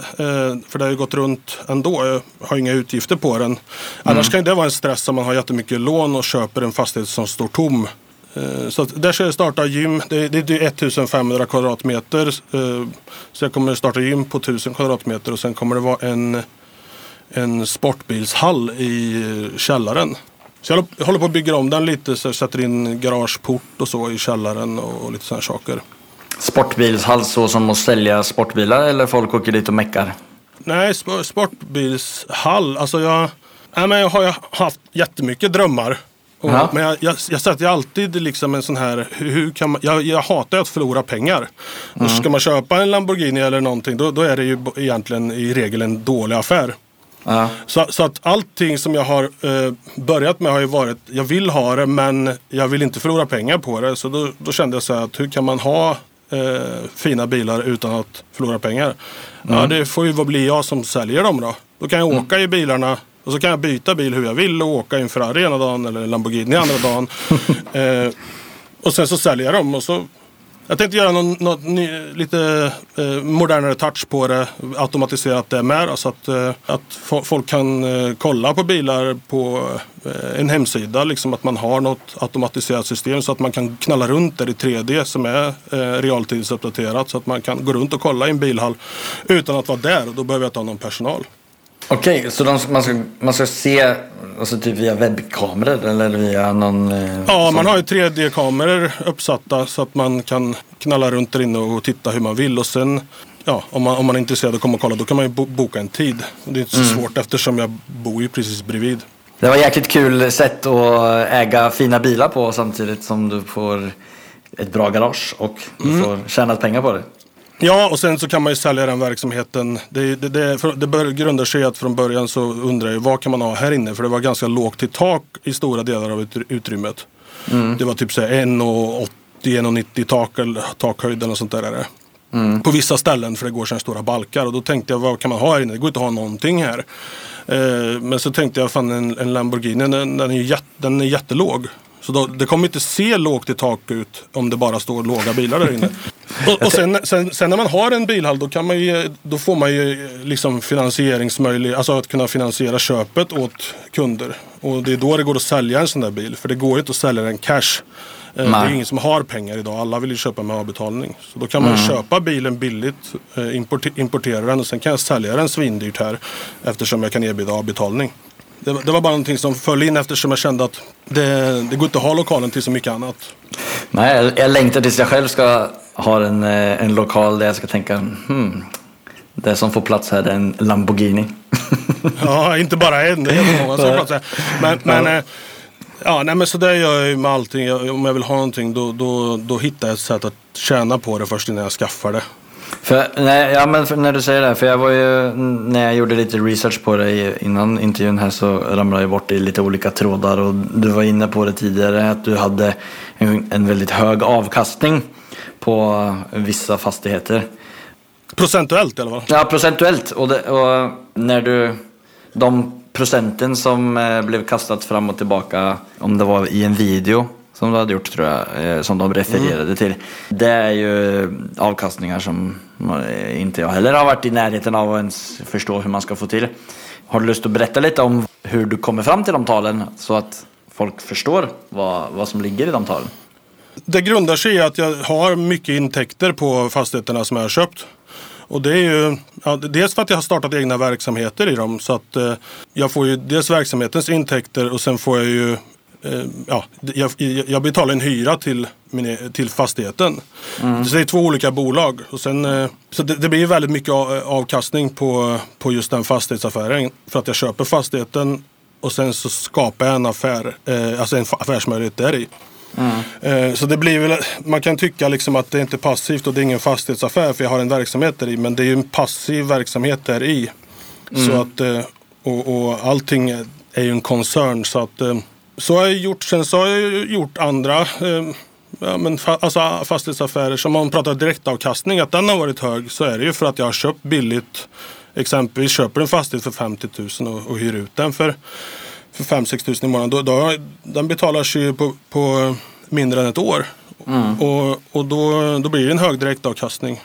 för det har ju gått runt ändå. Jag har inga utgifter på den. Annars kan det vara en stress om man har jättemycket lån och köper en fastighet som står tom. Eh, Så där ska jag starta gym. Det, är 1500 kvadratmeter. Eh, Så jag kommer starta gym på 1000 kvadratmeter och sen kommer det vara en, en sportbilshall i källaren. Så jag håller- jag håller på att bygga om den lite. Så jag sätter in garageport och så i källaren och lite sådana saker. Sportbilshall så som att sälja sportbilar eller folk åker dit och meckar? Nej, sp- sportbilshall. Alltså jag, nej, men jag har haft jättemycket drömmar. Och, Ja. Men jag, jag, jag sätter alltid liksom en sån här, hur, kan man, jag, jag hatar att förlora pengar. Och ska man köpa en Lamborghini eller någonting då, då är det ju egentligen i regel en dålig affär. Ja. Så, så att allting som jag har eh, börjat med har ju varit, jag vill ha det men jag vill inte förlora pengar på det. Så då, då kände jag så här att hur kan man ha eh, fina bilar utan att förlora pengar? Ja, det får ju bli jag som säljer dem då. Då kan jag åka i bilarna och så kan jag byta bil hur jag vill och åka i en Ferrari ena dagen eller en Lamborghini andra dagen. eh, och sen så säljer jag dem och så jag tänkte göra någon, något ny, lite eh, modernare touch på det. Automatiserat det med. Så att, eh, att fo- folk kan eh, kolla på bilar på eh, en hemsida. Liksom att man har något automatiserat system så att man kan knalla runt där i 3D som är eh, realtidsuppdaterat. Så att man kan gå runt och kolla i en bilhall utan att vara där. Och då behöver jag inte ha någon personal. Okej, så de, man, ska, man ska se alltså typ via webbkameror eller via någon... eh, Ja, sån- man har ju 3D-kameror uppsatta så att man kan knalla runt där inne och titta hur man vill. Och sen, ja, om man, om man är intresserad att komma och kolla, då kan man ju bo- boka en tid. Och det är inte så svårt eftersom jag bor ju precis bredvid. Det var ett jäkligt kul sätt att äga fina bilar på samtidigt som du får ett bra garage och du Mm. får tjäna pengar på det. Ja, och sen så kan man ju sälja den verksamheten. Det, det, det, för, det bör, grundar sig i att från början så undrar jag vad kan man ha här inne? För det var ganska lågt till tak i stora delar av ut, utrymmet. Det var typ så här 1,80, 1,90 tak, eller takhöjd eller sånt där. Är det. På vissa ställen för det går här stora balkar. Och då tänkte jag vad kan man ha här inne? Det går inte att ha någonting här. Eh, men så tänkte jag fan en, en Lamborghini den, den, är jätt, den är jättelåg. Så då, det kommer inte se lågt i tak ut om det bara står låga bilar där inne. Och, och sen, sen, sen när man har en bilhall då, kan man ju, då får man ju liksom finansieringsmöjlighet, alltså att kunna finansiera köpet åt kunder. Och det är då det går att sälja en sån där bil. För det går ju inte att sälja den cash. Eh, Det Nej. är ingen som har pengar idag. Alla vill ju köpa med avbetalning. Så då kan man ju köpa bilen billigt, eh, importe- importera den och sen kan jag sälja den svindyrt här eftersom jag kan erbjuda avbetalning. Det, var- det var bara någonting som föll in eftersom jag kände att det, det går inte att ha lokalen till så mycket annat. Nej, jag, jag längtar tills jag själv ska ha en, eh, en lokal där jag ska tänka hmm, det som får plats här är en Lamborghini. Ja, inte bara en. Det är jättemånga som pratar. Men, men, eh, ja, nej, men så där gör jag ju med allting. Om jag vill ha någonting då, då, då hittar jag ett sätt att tjäna på det först innan jag skaffar det. För, nej, ja, men när du säger det, här, för jag var ju, när jag gjorde lite research på dig innan intervjun här så ramlade jag bort i lite olika trådar och du var inne på det tidigare att du hade en, en väldigt hög avkastning på vissa fastigheter. Procentuellt i alla fall. Ja, procentuellt. Och, det, och när du... De procenten som eh, blev kastat fram och tillbaka, om det var i en video som du hade gjort tror jag, eh, som de refererade Mm. till. Det är ju avkastningar som eh, inte jag heller har varit i närheten av att ens förstå hur man ska få till. Har du lust att berätta lite om hur du kommer fram till de talen så att folk förstår vad, vad som ligger i de talen? Det grundar sig i att jag har mycket intäkter på fastigheterna som jag har köpt. Och det är ju ja, dels för att jag har startat egna verksamheter i dem. Så att eh, jag får ju dels verksamhetens intäkter och sen får jag ju Ja, jag, jag betalar en hyra till, min, e- till fastigheten. Så det är två olika bolag. Och sen, eh, så det, det blir väldigt mycket a- avkastning på, på just den fastighetsaffären. För att jag köper fastigheten och sen så skapar jag en affär, eh, alltså en affärsmöjlighet där i. Eh, Så det blir väl, man kan tycka liksom att det inte är passivt och det är ingen fastighetsaffär för jag har en verksamhet där i. Men det är ju en passiv verksamhet där i. Så att, eh, och, och allting är ju en koncern. Så att eh, så har jag gjort. Sen så har jag gjort andra eh, ja, men fa, alltså fastighetsaffärer. Som om man pratar direktavkastning, att den har varit hög. Så är det ju för att jag har köpt billigt. Exempelvis köper en fastighet för 50 000 och, och hyr ut den för för 5-6 tusen i månaden. Då, då, den betalas ju på, på mindre än ett år. Och, och då, då blir det en hög direktavkastning.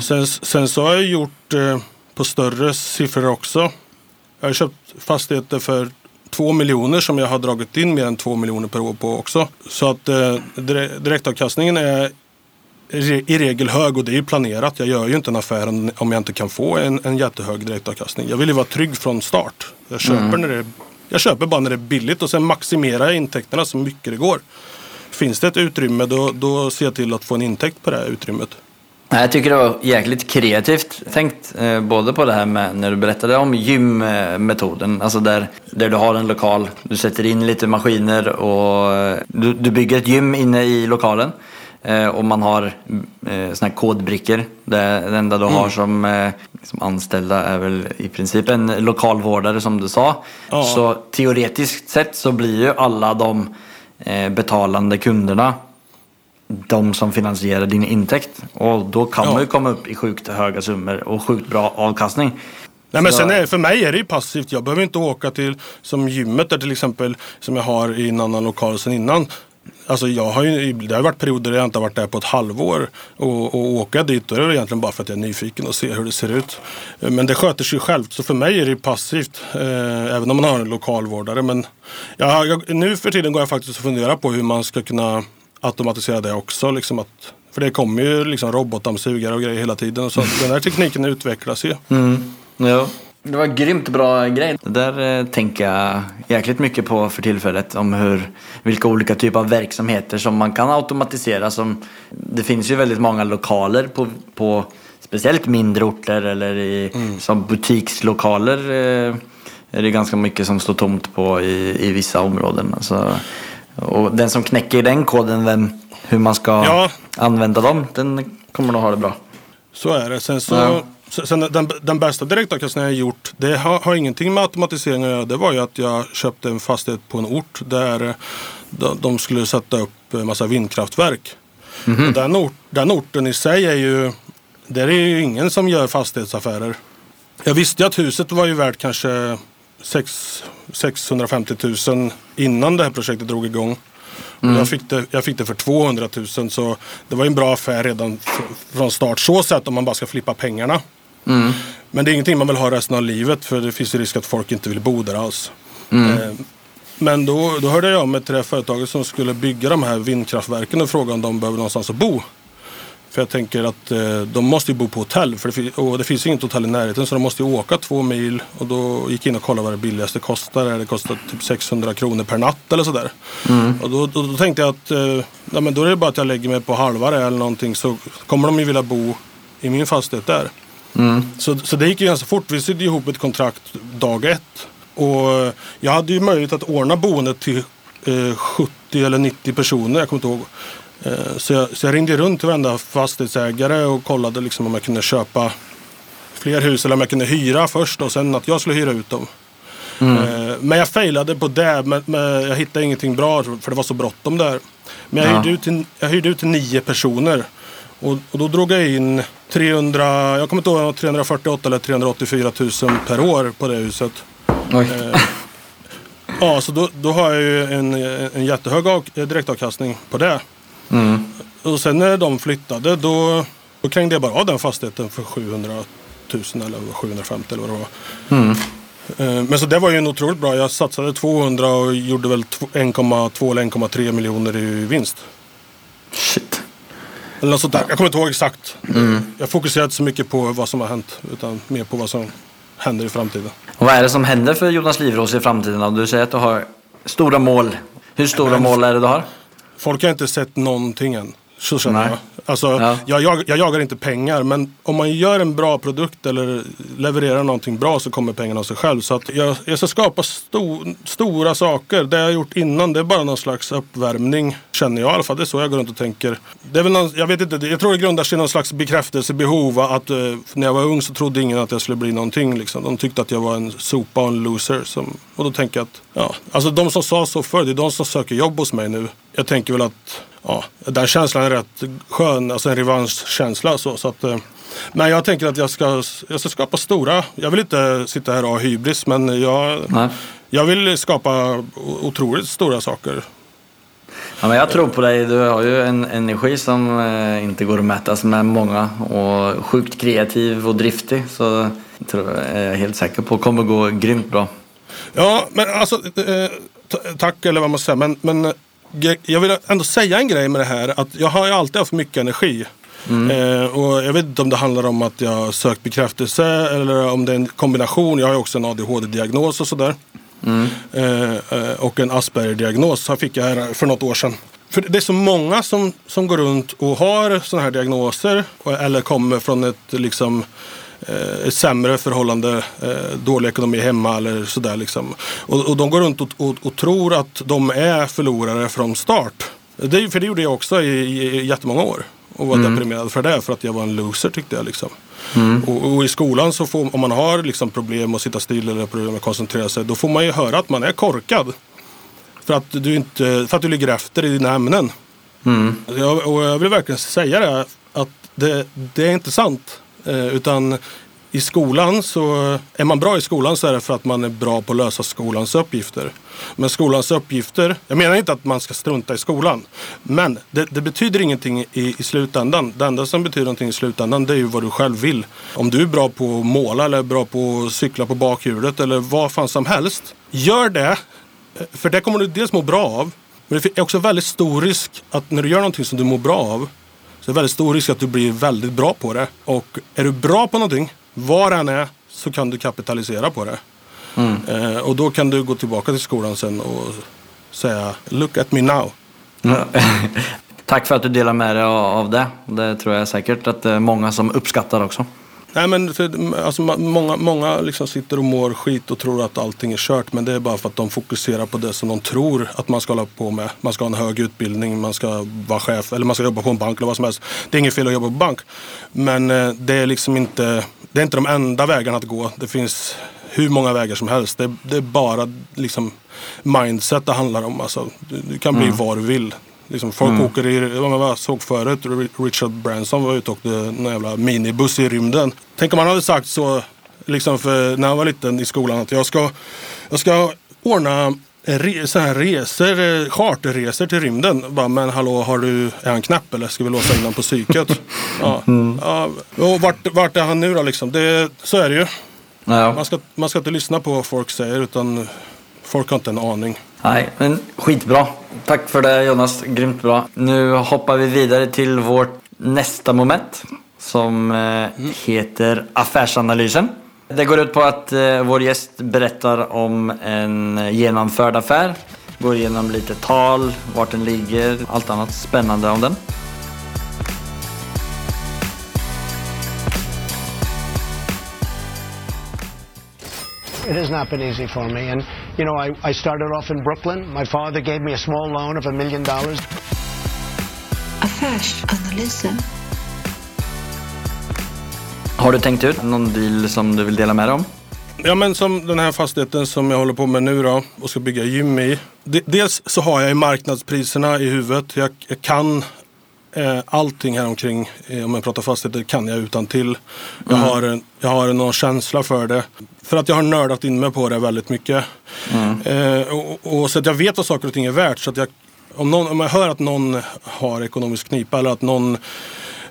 Sen, sen så har jag gjort eh, på större siffror också. Jag har köpt fastigheter för 2 miljoner som jag har dragit in mer än 2 miljoner per år på också. Så att eh, dire- direktavkastningen är i re- i regel hög och det är ju planerat. Jag gör ju inte en affär om jag inte kan få en, en jättehög direktavkastning. Jag vill ju vara trygg från start. Jag köper, när det, jag köper bara när det är billigt och sen maximerar jag intäkterna så mycket det går. Finns det ett utrymme då, då ser jag till att få en intäkt på det här utrymmet. Jag tycker det var jäkligt kreativt tänkt. Eh, både på det här med när du berättade om gymmetoden. Alltså där, där du har en lokal, du sätter in lite maskiner och eh, du, du bygger ett gym inne i lokalen. Eh, och man har såna här kodbrickor. Det, det enda du har som, som anställda är väl i princip en lokalvårdare som du sa. Ja. Så teoretiskt sett så blir ju alla de betalande kunderna de som finansierar din intäkt. Och då kan Ja. man ju komma upp i sjukt höga summor och sjukt bra avkastning. Nej, men sen är, för mig är det ju passivt. Jag behöver inte åka till som gymmet där till exempel som jag har i en annan lokal sen innan. Alltså jag har ju, det har varit perioder där jag inte har varit där på ett halvår. Och, och åka dit då är det egentligen bara för att jag är nyfiken och ser hur det ser ut. Men det sköter sig självt. Så för mig är det passivt. Eh, även om man har en lokalvårdare. Men jag, jag, nu för tiden går jag faktiskt och funderar på hur man ska kunna automatisera det också. Liksom att, för det kommer ju liksom robotdammsugare och grejer hela tiden. Så den här tekniken utvecklas ju. Ja. Det var en grymt bra grej. Det där eh, tänker jag jäkligt mycket på för tillfället. Om hur, vilka olika typer av verksamheter som man kan automatisera. Som, det finns ju väldigt många lokaler på, på speciellt mindre orter eller i, som butikslokaler. Eh, är det ganska mycket som står tomt på i, i vissa områden. Alltså, och den som knäcker den koden, vem, hur man ska Ja. använda dem, den kommer nog ha det bra. Så är det. Sen, så, Ja. sen den, den bästa direktavkastningen jag gjort, det har, har ingenting med automatisering att göra. Det var ju att jag köpte en fastighet på en ort där de, de skulle sätta upp en massa vindkraftverk. Och den, ort, den orten i sig är ju, där är ju ingen som gör fastighetsaffärer. Jag visste ju att huset var ju värt kanske sex- 650 000 innan det här projektet drog igång. Och Jag, fick det, jag fick det för 200 000 så det var en bra affär redan fr- från start. Så sett om man bara ska flippa pengarna. Men det är ingenting man vill ha resten av livet för det finns ju risk att folk inte vill bo där alls. Eh, Men då, då hörde jag av mig till det här företaget som skulle bygga de här vindkraftverken och frågade om de behöver någonstans att bo. För jag tänker att eh, de måste ju bo på hotell för det, och det finns ju inget hotell i närheten så de måste ju åka två mil. Och då gick jag in och kollade vad det billigaste kostar. Det kostar typ 600 kronor per natt eller sådär. Och då, då, då tänkte jag att eh, ja, men då är det bara att jag lägger mig på halva det eller någonting så kommer de ju vilja bo i min fastighet där. Så, så det gick ju ganska fort. Vi sydde ihop ett kontrakt dag ett. Och eh, jag hade ju möjlighet att ordna boendet till eh, 70 eller 90 personer. Jag kommer inte ihåg. Eh, så, jag, så jag ringde runt till varenda fastighetsägare och kollade liksom om jag kunde köpa fler hus eller om jag kunde hyra först och sen att jag skulle hyra ut dem. Eh, Men jag failade på det. Men, men jag hittade ingenting bra för det var så bråttom där. Men jag, Ja. hyrde ut till, jag hyrde ut till nio personer. Och, och då drog jag in 300, jag kommer inte ihåg, 348 eller 384 000 per år på det huset. Oj. Ja, så då, då har jag ju en, en jättehög av, direktavkastning på det. Och sen när de flyttade då, då krängde jag bara av den fastigheten för 700 000 eller 750 eller vad det var. Eh, Men så det var ju en otroligt bra. Jag satsade 200 och gjorde väl tw- 1,2 eller 1,3 miljoner i vinst. Shit. Eller något sånt där. Jag kommer inte ihåg exakt. Jag fokuserar inte så mycket på vad som har hänt utan mer på vad som händer i framtiden. Och vad är det som händer för Jonas Livros i framtiden? då? Du säger att du har stora mål. Hur stora mål är det du har? Folk har inte sett någonting än. Så känner Nej. jag. Alltså, Ja. jag, jag. Jag jagar inte pengar men om man gör en bra produkt eller levererar någonting bra så kommer pengarna av sig själv. Så att jag, jag ska skapa sto, stora saker. Det jag har gjort innan det är bara någon slags uppvärmning. Känner jag i alla fall. Det är så jag går runt och tänker. Det är väl någon, jag vet inte, jag tror det grundar sig i någon slags bekräftelsebehov. Att, eh, när jag var ung så trodde ingen att jag skulle bli någonting. Liksom. De tyckte att jag var en sopa och en loser. Som, och då tänker jag att, ja, alltså de som sa så förr, det är de som söker jobb hos mig nu. Jag tänker väl att, ja, den känslan är rätt skön. Alltså en revanschkänsla. Så, så att, eh, men jag tänker att jag ska, jag ska skapa stora, jag vill inte sitta här och ha hybris men jag, Nej. jag vill skapa otroligt stora saker. Ja, men jag tror på dig. Du har ju en energi som eh, inte går att mätas med många och sjukt kreativ och driftig. Så jag tror, är jag helt säker på kommer gå grymt bra. Ja, men alltså eh, tack eller vad man säger. Men, men ge- jag vill ändå säga en grej med det här. Att jag har ju alltid haft mycket energi. Eh, och jag vet inte om det handlar om att jag sökt bekräftelse eller om det är en kombination. Jag har ju också en ADHD-diagnos och sådär. Eh, eh, och en Asperger-diagnos fick jag här för något år sedan. För det är så många som, som går runt och har sådana här diagnoser eller kommer från ett liksom eh, sämre förhållande, eh, dålig ekonomi hemma eller sådär. Liksom. Och, och de går runt och, och, och tror att de är förlorare från start. Det, för det gjorde jag också i, i jättemånga år. Och var deprimerad för det, för att jag var en loser tyckte jag. Liksom. Och, och i skolan så får, om man har liksom problem att sitta still eller problem att koncentrera sig, då får man ju höra att man är korkad. För att du, inte, för att du ligger efter i dina ämnen. Jag, och jag vill verkligen säga det, att det, det är inte sant. Eh, utan i skolan så, är man bra i skolan så är det för att man är bra på att lösa skolans uppgifter. Men skolans uppgifter, jag menar inte att man ska strunta i skolan. Men det, det betyder ingenting i, i slutändan. Det enda som betyder någonting i slutändan det är ju vad du själv vill. Om du är bra på att måla eller bra på att cykla på bakhjulet eller vad fan som helst. Gör det, eh, för det kommer du dels må bra av. Men det är också väldigt stor risk att när du gör någonting som du mår bra av så är det väldigt stor risk att du blir väldigt bra på det. Och är du bra på någonting, var det än är, så kan du kapitalisera på det. Eh, och då kan du gå tillbaka till skolan sen och säga Look at me now. Tack för att du delar med dig av av det. Det tror jag säkert att det är många som uppskattar också. Nej men alltså, många, många liksom sitter och mår skit och tror att allting är kört. Men det är bara för att de fokuserar på det som de tror att man ska hålla på med. Man ska ha en hög utbildning, man ska vara chef eller man ska jobba på en bank eller vad som helst. Det är inget fel att jobba på bank. Men eh, det är liksom inte, det är inte de enda vägarna att gå. Det finns hur många vägar som helst. Det, det är bara liksom mindset det handlar om. Alltså, du, du kan bli vad du vill. Liksom, folk åker i, bara såg förut, Richard Branson var ute och åkte en jävla minibuss i rymden. Tänk om han hade sagt så, liksom för, när han var liten i skolan, att jag ska, jag ska ordna re, så här resor, charterresor till rymden. Bara, men hallå, har du, är han knäpp eller ska vi låsa in honom på psyket? ja. Ja, och vart, vart är han nu då liksom? Det, så är det ju. Ja. Man ska, man ska inte lyssna på vad folk säger utan folk har inte en aning. Nej, men skitbra. Tack för det Jonas, grymt bra. Nu hoppar vi vidare till vårt nästa moment som eh, heter affärsanalysen. Det går ut på att eh, vår gäst berättar om en genomförd affär, går igenom lite tal, vart den ligger, allt annat spännande om den. It has not been easy for me. And, you know, I, I started off in Brooklyn. My father gave me a small loan of a million dollars. Affärsanalysen. Har du tänkt ut någon deal som du vill dela med dig om? Ja men som den här fastigheten som jag håller på med nu då och ska bygga gym i. De- Dels så har jag ju marknadspriserna i huvudet. Jag, jag kan Eh, allting här omkring, eh, om jag pratar fastigheter, kan jag utan till. Jag, har, jag har någon känsla för det. För att jag har nördat in mig på det väldigt mycket. Eh, och, och så att jag vet vad saker och ting är värt. Så att jag, om, någon, om jag hör att någon har ekonomisk knipa eller att någon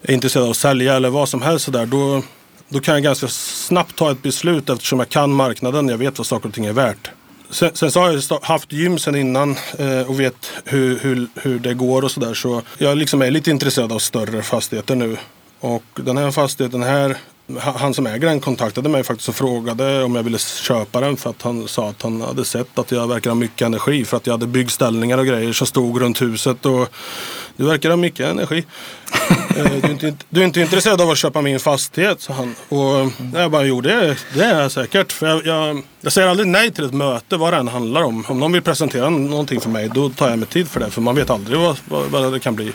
är intresserad av att sälja eller vad som helst sådär, då, då kan jag ganska snabbt ta ett beslut eftersom jag kan marknaden. Jag vet vad saker och ting är värt. Sen, sen så har jag haft gym sen innan eh, och vet hur, hur, hur det går och sådär. Så jag liksom är lite intresserad av större fastigheter nu. Och den här fastigheten här, han som äger den kontaktade mig faktiskt och frågade om jag ville köpa den för att han sa att han hade sett att jag verkar ha mycket energi för att jag hade byggställningar och grejer som stod runt huset och du verkar ha mycket energi. Eh, du, är inte, du är inte intresserad av att köpa min fastighet, sa han. Och jag bara, jo det, det är jag säkert. För jag, jag, jag säger aldrig nej till ett möte, vad det än handlar om. Om någon vill presentera någonting för mig, då tar jag mig tid för det. För man vet aldrig vad, vad, vad det kan bli.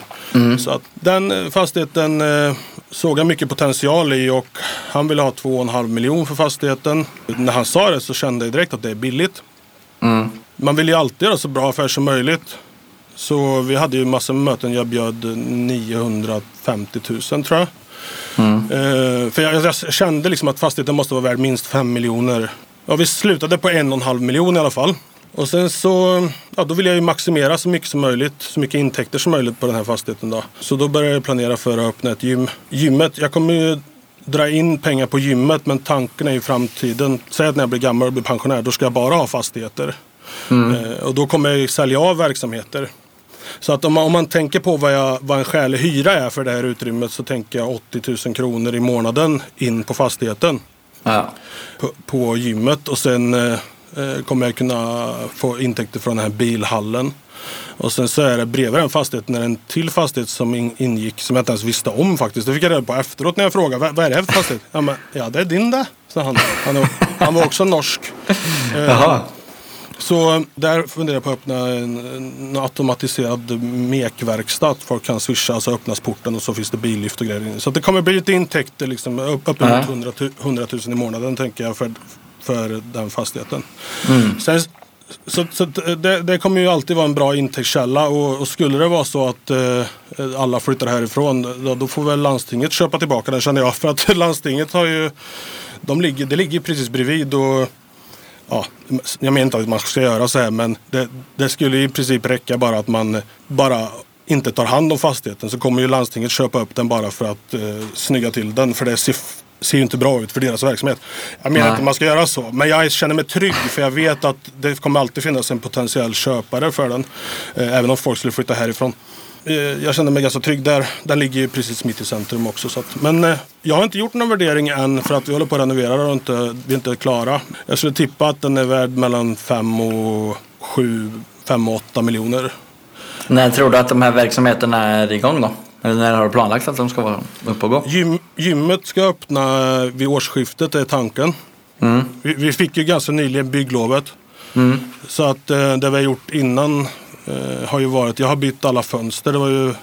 Så att den eh, fastigheten eh, såg jag mycket potential i och han ville ha 2,5 miljoner för fastigheten. När han sa det så kände jag direkt att det är billigt. Man vill ju alltid göra så bra affär som möjligt. Så vi hade ju massor med möten. Jag bjöd 950 000 tror jag. Eh, för jag, jag kände liksom att fastigheten måste vara värd minst 5 miljoner. Ja, vi slutade på en och en halv miljon i alla fall. Och sen så, ja då vill jag ju maximera så mycket som möjligt, så mycket intäkter som möjligt på den här fastigheten då. Så då började jag planera för att öppna ett gym. Gymmet, jag kommer ju dra in pengar på gymmet men tanken är i framtiden, säg att när jag blir gammal och blir pensionär, då ska jag bara ha fastigheter. Eh, och då kommer jag ju sälja av verksamheter. Så att om man, om man tänker på vad, jag, vad en skälig hyra är för det här utrymmet så tänker jag 80 000 kronor i månaden in på fastigheten. Ja. På, på gymmet och sen eh, eh, kommer jag kunna få intäkter från den här bilhallen. Och sen så är det bredvid den fastigheten är en till fastighet som in, ingick som jag inte ens visste om faktiskt. Det fick jag reda på efteråt när jag frågade vad, vad är det här för fastighet? Ja, men, ja det är din det, sa han. Han, han var också norsk. Eh. Så där funderar jag på att öppna en, en automatiserad mekverkstad. Att folk kan swisha så öppnas porten och så finns det billift och grejer. Så det kommer bli lite intäkter liksom upp, uppemot Ja. 100, tu- 100 000 i månaden tänker jag för, för den fastigheten. Sen, så så det, det kommer ju alltid vara en bra intäktskälla och, och skulle det vara så att eh, alla flyttar härifrån då, då får väl landstinget köpa tillbaka den känner jag. För att landstinget har ju, de ligger, det ligger precis bredvid och ja, jag menar inte att man ska göra så här men det, det skulle i princip räcka bara att man bara inte tar hand om fastigheten så kommer ju landstinget köpa upp den bara för att eh, snygga till den för det ser, ser ju inte bra ut för deras verksamhet. Jag menar Nej. inte att man ska göra så men jag känner mig trygg för jag vet att det kommer alltid finnas en potentiell köpare för den eh, även om folk skulle flytta härifrån. Eh, Jag känner mig ganska trygg där. Den ligger ju precis mitt i centrum också. Så att, men eh, jag har inte gjort någon värdering än för att vi håller på att renovera och inte, vi är inte klara. Jag skulle tippa att den är värd mellan 5 och 7, 5 och 8 miljoner. När tror du att de här verksamheterna är igång då? Eller när har du planlagt att de ska vara uppe och gå? Gym, gymmet ska öppna vid årsskiftet är tanken. Vi, vi fick ju ganska nyligen bygglovet. Så att eh, det vi har gjort innan eh, har ju varit, jag har bytt alla fönster. Det var ju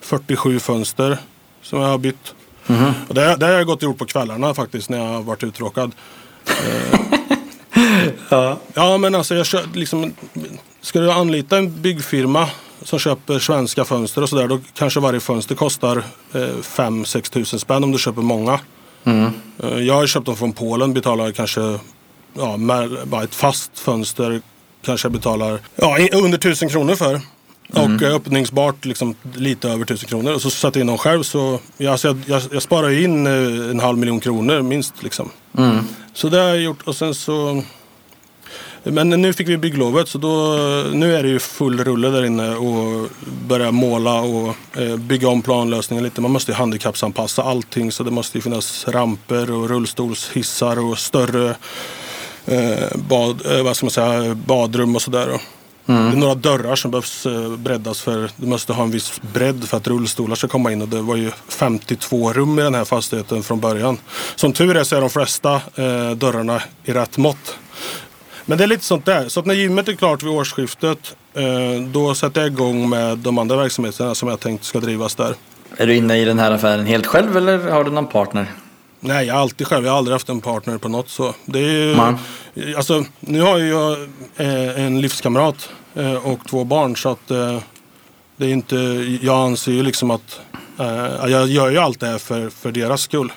47 fönster som jag har bytt. Och det, det har jag gått och gjort på kvällarna faktiskt när jag har varit uttråkad. Ja. Ja men alltså jag kör, liksom, ska du anlita en byggfirma som köper svenska fönster och sådär då kanske varje fönster kostar eh, 5-6 tusen spänn om du köper många. Eh, jag har köpt dem från Polen, betalar kanske ja, ett fast fönster kanske jag betalar ja, under tusen kronor för. Och eh, öppningsbart liksom lite över tusen kronor. Och så satte jag in dem själv så ja, alltså jag, jag, jag sparar in eh, en halv miljon kronor minst. Liksom. Så det har jag gjort och sen så men nu fick vi bygglovet så då, nu är det ju full rulle där inne och börja måla och eh, bygga om planlösningen lite. Man måste ju handikappsanpassa allting så det måste ju finnas ramper och rullstolshissar och större bad, eh, vad ska man säga, badrum och sådär. Det är några dörrar som behövs eh, breddas för du måste ha en viss bredd för att rullstolar ska komma in och det var ju 52 rum i den här fastigheten från början. Som tur är så är de flesta eh, dörrarna i rätt mått. Men det är lite sånt där. Så att när gymmet är klart vid årsskiftet eh, då sätter jag igång med de andra verksamheterna som jag tänkt ska drivas där. Är du inne i den här affären helt själv eller har du någon partner? Nej, jag är alltid själv. Jag har aldrig haft en partner på något så. Det är ju, alltså, nu har jag eh, en livskamrat eh, och två barn så att eh, Det är inte, jag anser ju liksom att eh, jag gör ju allt det här för, för deras skull.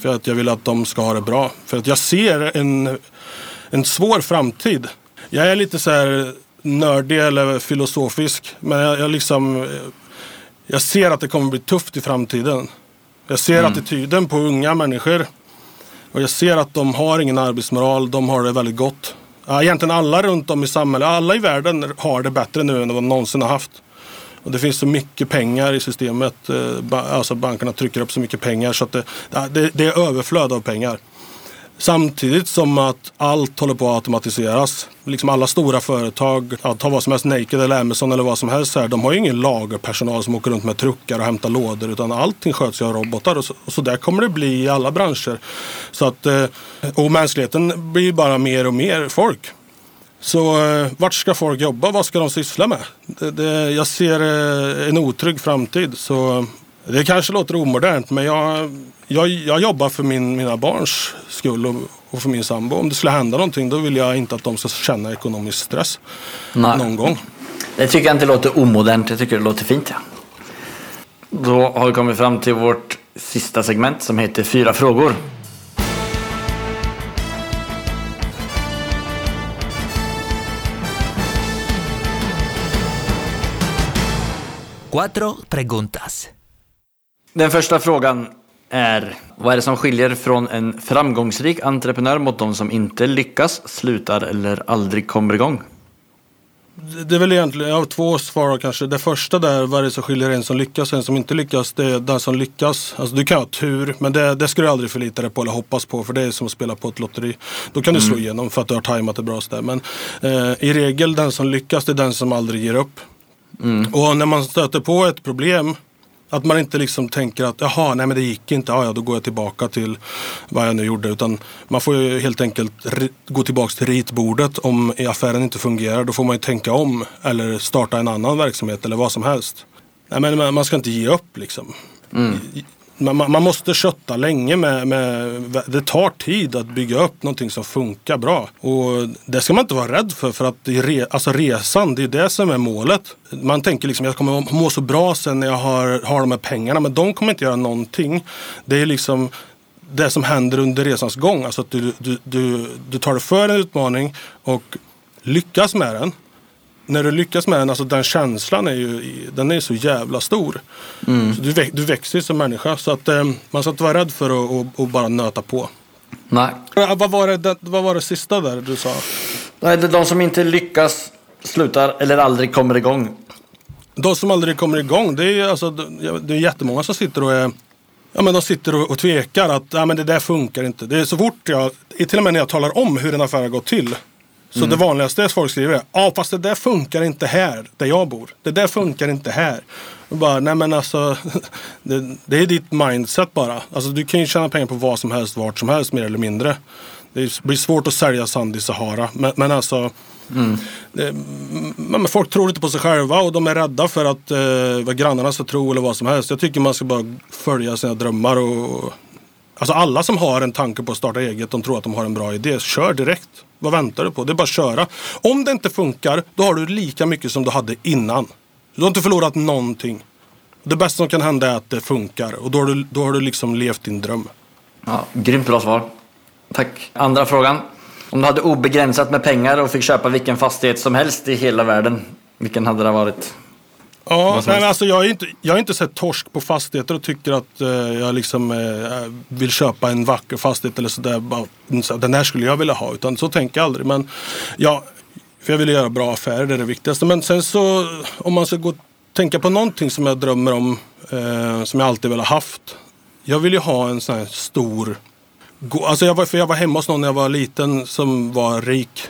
För att jag vill att de ska ha det bra. För att jag ser en, en svår framtid. Jag är lite så här nördig eller filosofisk. Men jag, jag liksom... Jag ser att det kommer bli tufft i framtiden. Jag ser attityden på unga människor. Och jag ser att de har ingen arbetsmoral. De har det väldigt gott. Egentligen alla runt om i samhället, alla i världen har det bättre nu än vad de någonsin har haft. Och det finns så mycket pengar i systemet. eh, Alltså bankerna trycker upp så mycket pengar så att det, det, det är överflöd av pengar. Samtidigt som att allt håller på att automatiseras. Liksom alla stora företag, ja, ta vad som helst, Naked eller Amazon eller vad som helst. Här, de har ju ingen lagerpersonal som åker runt med truckar och hämtar lådor. Utan allting sköts ju av robotar. Och så, och så där kommer det bli i alla branscher. Så att, eh, och mänskligheten blir bara mer och mer folk. Så eh, vart ska folk jobba? Vad ska de syssla med? Det, det, jag ser eh, en otrygg framtid. Så eh, det kanske låter omodernt men jag, jag, jag jobbar för min, mina barns skull och, och för min sambo. Om det skulle hända någonting då vill jag inte att de ska känna ekonomisk stress Nej. någon gång. Det tycker jag inte låter omodernt, jag tycker det låter fint. Ja. Då har vi kommit fram till vårt sista segment som heter Fyra frågor. Cuatro preguntas. Den första frågan är Vad är det som skiljer från en framgångsrik entreprenör mot de som inte lyckas, slutar eller aldrig kommer igång? Det- är väl egentligen, jag har två svar kanske. Det första där, vad är det som skiljer en som lyckas och en som inte lyckas? Det är den som lyckas. Alltså du kan ha tur, men det, det ska du aldrig förlita dig på eller hoppas på. För det är som att spela på ett lotteri. Då kan du slå igenom för att du har tajmat det bra. och så där. Men eh, i regel, den som lyckas, det är den som aldrig ger upp. Och när man stöter på ett problem att man inte liksom tänker att jaha, nej men det gick inte, ja, ja då går jag tillbaka till vad jag nu gjorde. Utan man får ju helt enkelt gå tillbaka till ritbordet om affären inte fungerar. Då får man ju tänka om eller starta en annan verksamhet eller vad som helst. Nej, men man- ska inte ge upp liksom. I- man, man måste kötta länge med, med, det tar tid att bygga upp någonting som funkar bra. Och det ska man inte vara rädd för, för att re, alltså resan, det är det som är målet. Man tänker liksom, jag kommer må så bra sen när jag har, har de här pengarna, men de kommer inte göra någonting. Det är liksom det som händer under resans gång. Alltså att du, du, du, du tar dig för en utmaning och lyckas med den. När du lyckas med den, alltså den känslan är ju den är så jävla stor. Så du, väx, du växer ju som människa. Så att eh, man ska inte vara rädd för att och, och bara nöta på. Nej. Ja, vad, var det, vad var det sista där du sa? Nej, det är de som inte lyckas, slutar eller aldrig kommer igång. De som aldrig kommer igång, det är, ju alltså, det det är jättemånga som sitter och är Ja, men de sitter och, och tvekar att ja, men det där funkar inte. Det är så fort jag, till och med när jag talar om hur en affär har gått till. Så det vanligaste folk skriver är ja fast det där funkar inte här där jag bor. Det där funkar inte här. Och bara, nej men alltså det, det är ditt mindset bara. Alltså du kan ju tjäna pengar på vad som helst, vart som helst mer eller mindre. Det blir svårt att sälja sand i Sahara. Men, men alltså det, men folk tror inte på sig själva och de är rädda för att eh, vad grannarna ska tro eller vad som helst. Jag tycker man ska bara följa sina drömmar och Alltså alla som har en tanke på att starta eget, de tror att de har en bra idé. Kör direkt. Vad väntar du på? Det är bara att köra. Om det inte funkar, då har du lika mycket som du hade innan. Du har inte förlorat någonting. Det bästa som kan hända är att det funkar och då har du, då har du liksom levt din dröm. Ja, grymt bra svar. Tack. Andra frågan. Om du hade obegränsat med pengar och fick köpa vilken fastighet som helst i hela världen, vilken hade det varit? Ja, nej, alltså, jag, har inte, jag har inte sett torsk på fastigheter och tycker att eh, jag liksom, eh, vill köpa en vacker fastighet eller sådär. Så, den här skulle jag vilja ha. Utan så tänker jag aldrig. Men ja, för jag vill göra bra affärer, det är det viktigaste. Men sen så om man ska gå tänka på någonting som jag drömmer om, eh, som jag alltid velat haft. Jag vill ju ha en sån här stor Alltså jag var, för jag var hemma hos någon när jag var liten som var rik.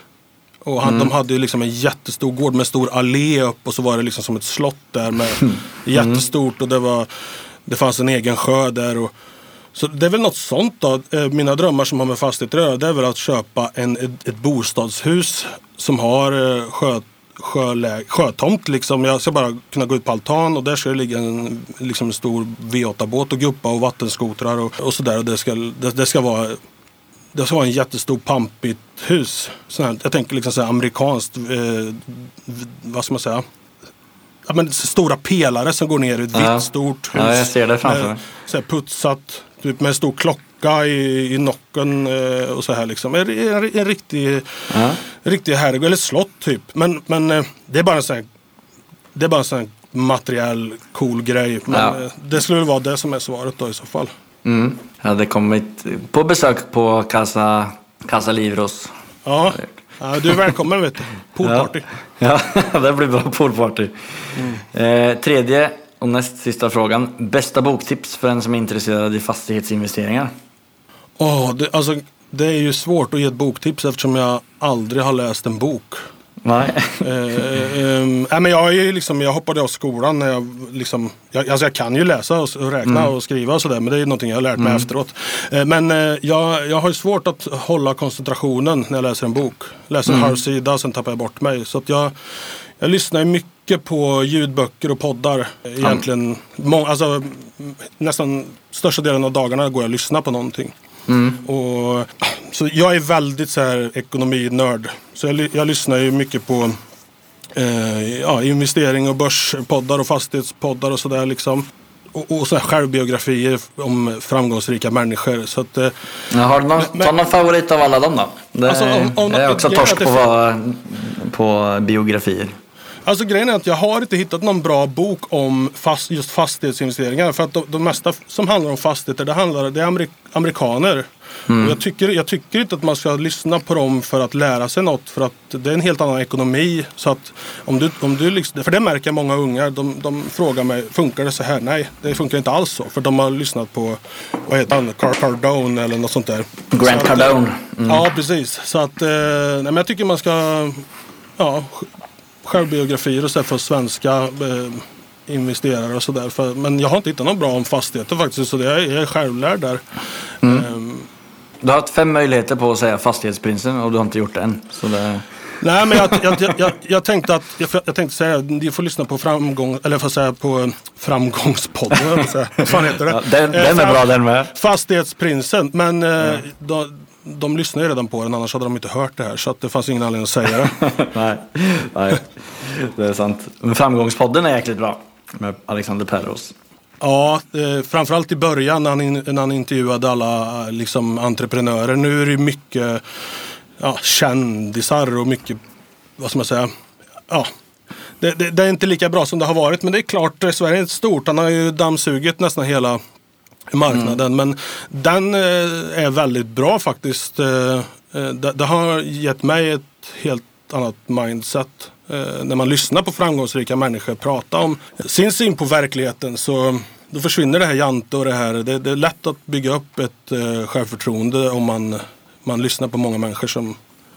Och han, de hade ju liksom en jättestor gård med stor allé upp och så var det liksom som ett slott där med jättestort och det var Det fanns en egen sjö där och så det är väl något sånt då. Eh, Mina drömmar som har med fastigheter att göra det är väl att köpa en, ett, ett bostadshus som har eh, sjö, sjölä, sjötomt liksom. Jag ska bara kunna gå ut på altan och där ska det ligga en, liksom en stor V8-båt och guppa och vattenskotrar och, och sådär. Och det ska, det, det ska vara det ska vara en jättestor pampigt hus. Här, jag tänker liksom så här amerikanskt, eh, vad ska man säga? ja, men, stora pelare som går ner i ett Ja. vitt stort hus. Ja, jag ser det framför mig. så här, putsat, typ med en stor klocka i, i nocken eh, och så här liksom. En, en, en riktig, Ja. riktig herrgård, eller slott typ. Men, men eh, det är bara en sån här, det är bara en sån här materiell cool grej. Men Ja. eh, det skulle väl vara det som är svaret då i så fall. Mm. Jag hade kommit på besök på Casa, Casa Livros. Ja, ja du är välkommen vet du. Poolparty. Ja, det blir bra poolparty. Mm. Eh, tredje och näst sista frågan. Bästa boktips för en som är intresserad i fastighetsinvesteringar? Åh, det, alltså, det är ju svårt att ge ett boktips eftersom jag aldrig har läst en bok. Nej. Eh, nej, men jag, är ju liksom, jag hoppade av skolan när jag, liksom, jag, alltså jag kan ju läsa och, räkna och skriva och sådär men det är någonting jag har lärt mig efteråt. Eh, men eh, jag, jag har ju svårt att hålla koncentrationen när jag läser en bok. Läser en halv sida och sen tappar jag bort mig. Så jag, jag lyssnar ju mycket på ljudböcker och poddar. Egentligen, må, alltså, nästan största delen av dagarna går jag och lyssnar på någonting. Och, så jag är väldigt så här ekonominörd. Så jag, jag lyssnar ju mycket på eh, ja, investering och börspoddar och fastighetspoddar och sådär liksom. Och, och så här självbiografier om framgångsrika människor. Så att, eh, Ja, har du någon, Men- ta någon favorit av alla dem då? Det, Alltså, om- om- jag är också torsk på, på biografier. Alltså grejen är att jag har inte hittat någon bra bok om fast, just fastighetsinvesteringar. För att de, de mesta som handlar om fastigheter, det, handlar, det är amerik, amerikaner. Och jag, tycker, jag tycker inte att man ska lyssna på dem för att lära sig något. För att det är en helt annan ekonomi. Så att om du, om du liksom, för det märker jag många unga. De, de frågar mig, funkar det så här? Nej, det funkar inte alls så. För de har lyssnat på, vad heter han, Car Cardone eller något sånt där. Grant Så att, eh, Cardone. Ja, precis. Så att, eh, nej, men jag tycker man ska, ja, självbiografier och så för svenska eh, investerare och sådär. Men jag har inte hittat något bra om fastigheter faktiskt. Så det jag är självlärd där. Ehm, Du har haft fem möjligheter på att säga Fastighetsprinsen och du har inte gjort det än. Så det... nej, men jag, jag, jag, jag, tänkte att jag, tänkte säga ni får lyssna på framgång, eller får säga på eh, framgångspodden. Vad fan heter det? Ja, den, Eh, den är fram- bra den med. Fastighetsprinsen. Men eh, de, de lyssnar ju redan på den annars hade de inte hört det här. Så att det fanns ingen anledning att säga det. nej, nej, det är sant. Men Framgångspodden är jäkligt bra. Med Alexander Perros. Ja, eh, framförallt i början när han, in, när han intervjuade alla eh, liksom, entreprenörer. Nu är det mycket ja, kändisar och mycket, vad ska man säga, ja. Det, det, det är inte lika bra som det har varit men det är klart, eh, Sverige är stort. Han har ju dammsugit nästan hela marknaden. Men den eh, är väldigt bra faktiskt. Eh, eh, det, har gett mig ett helt annat mindset. När man lyssnar på framgångsrika människor prata om sin syn på verkligheten så då försvinner det här jante och det här. Det, det är lätt att bygga upp ett eh, självförtroende om man, man lyssnar på många människor som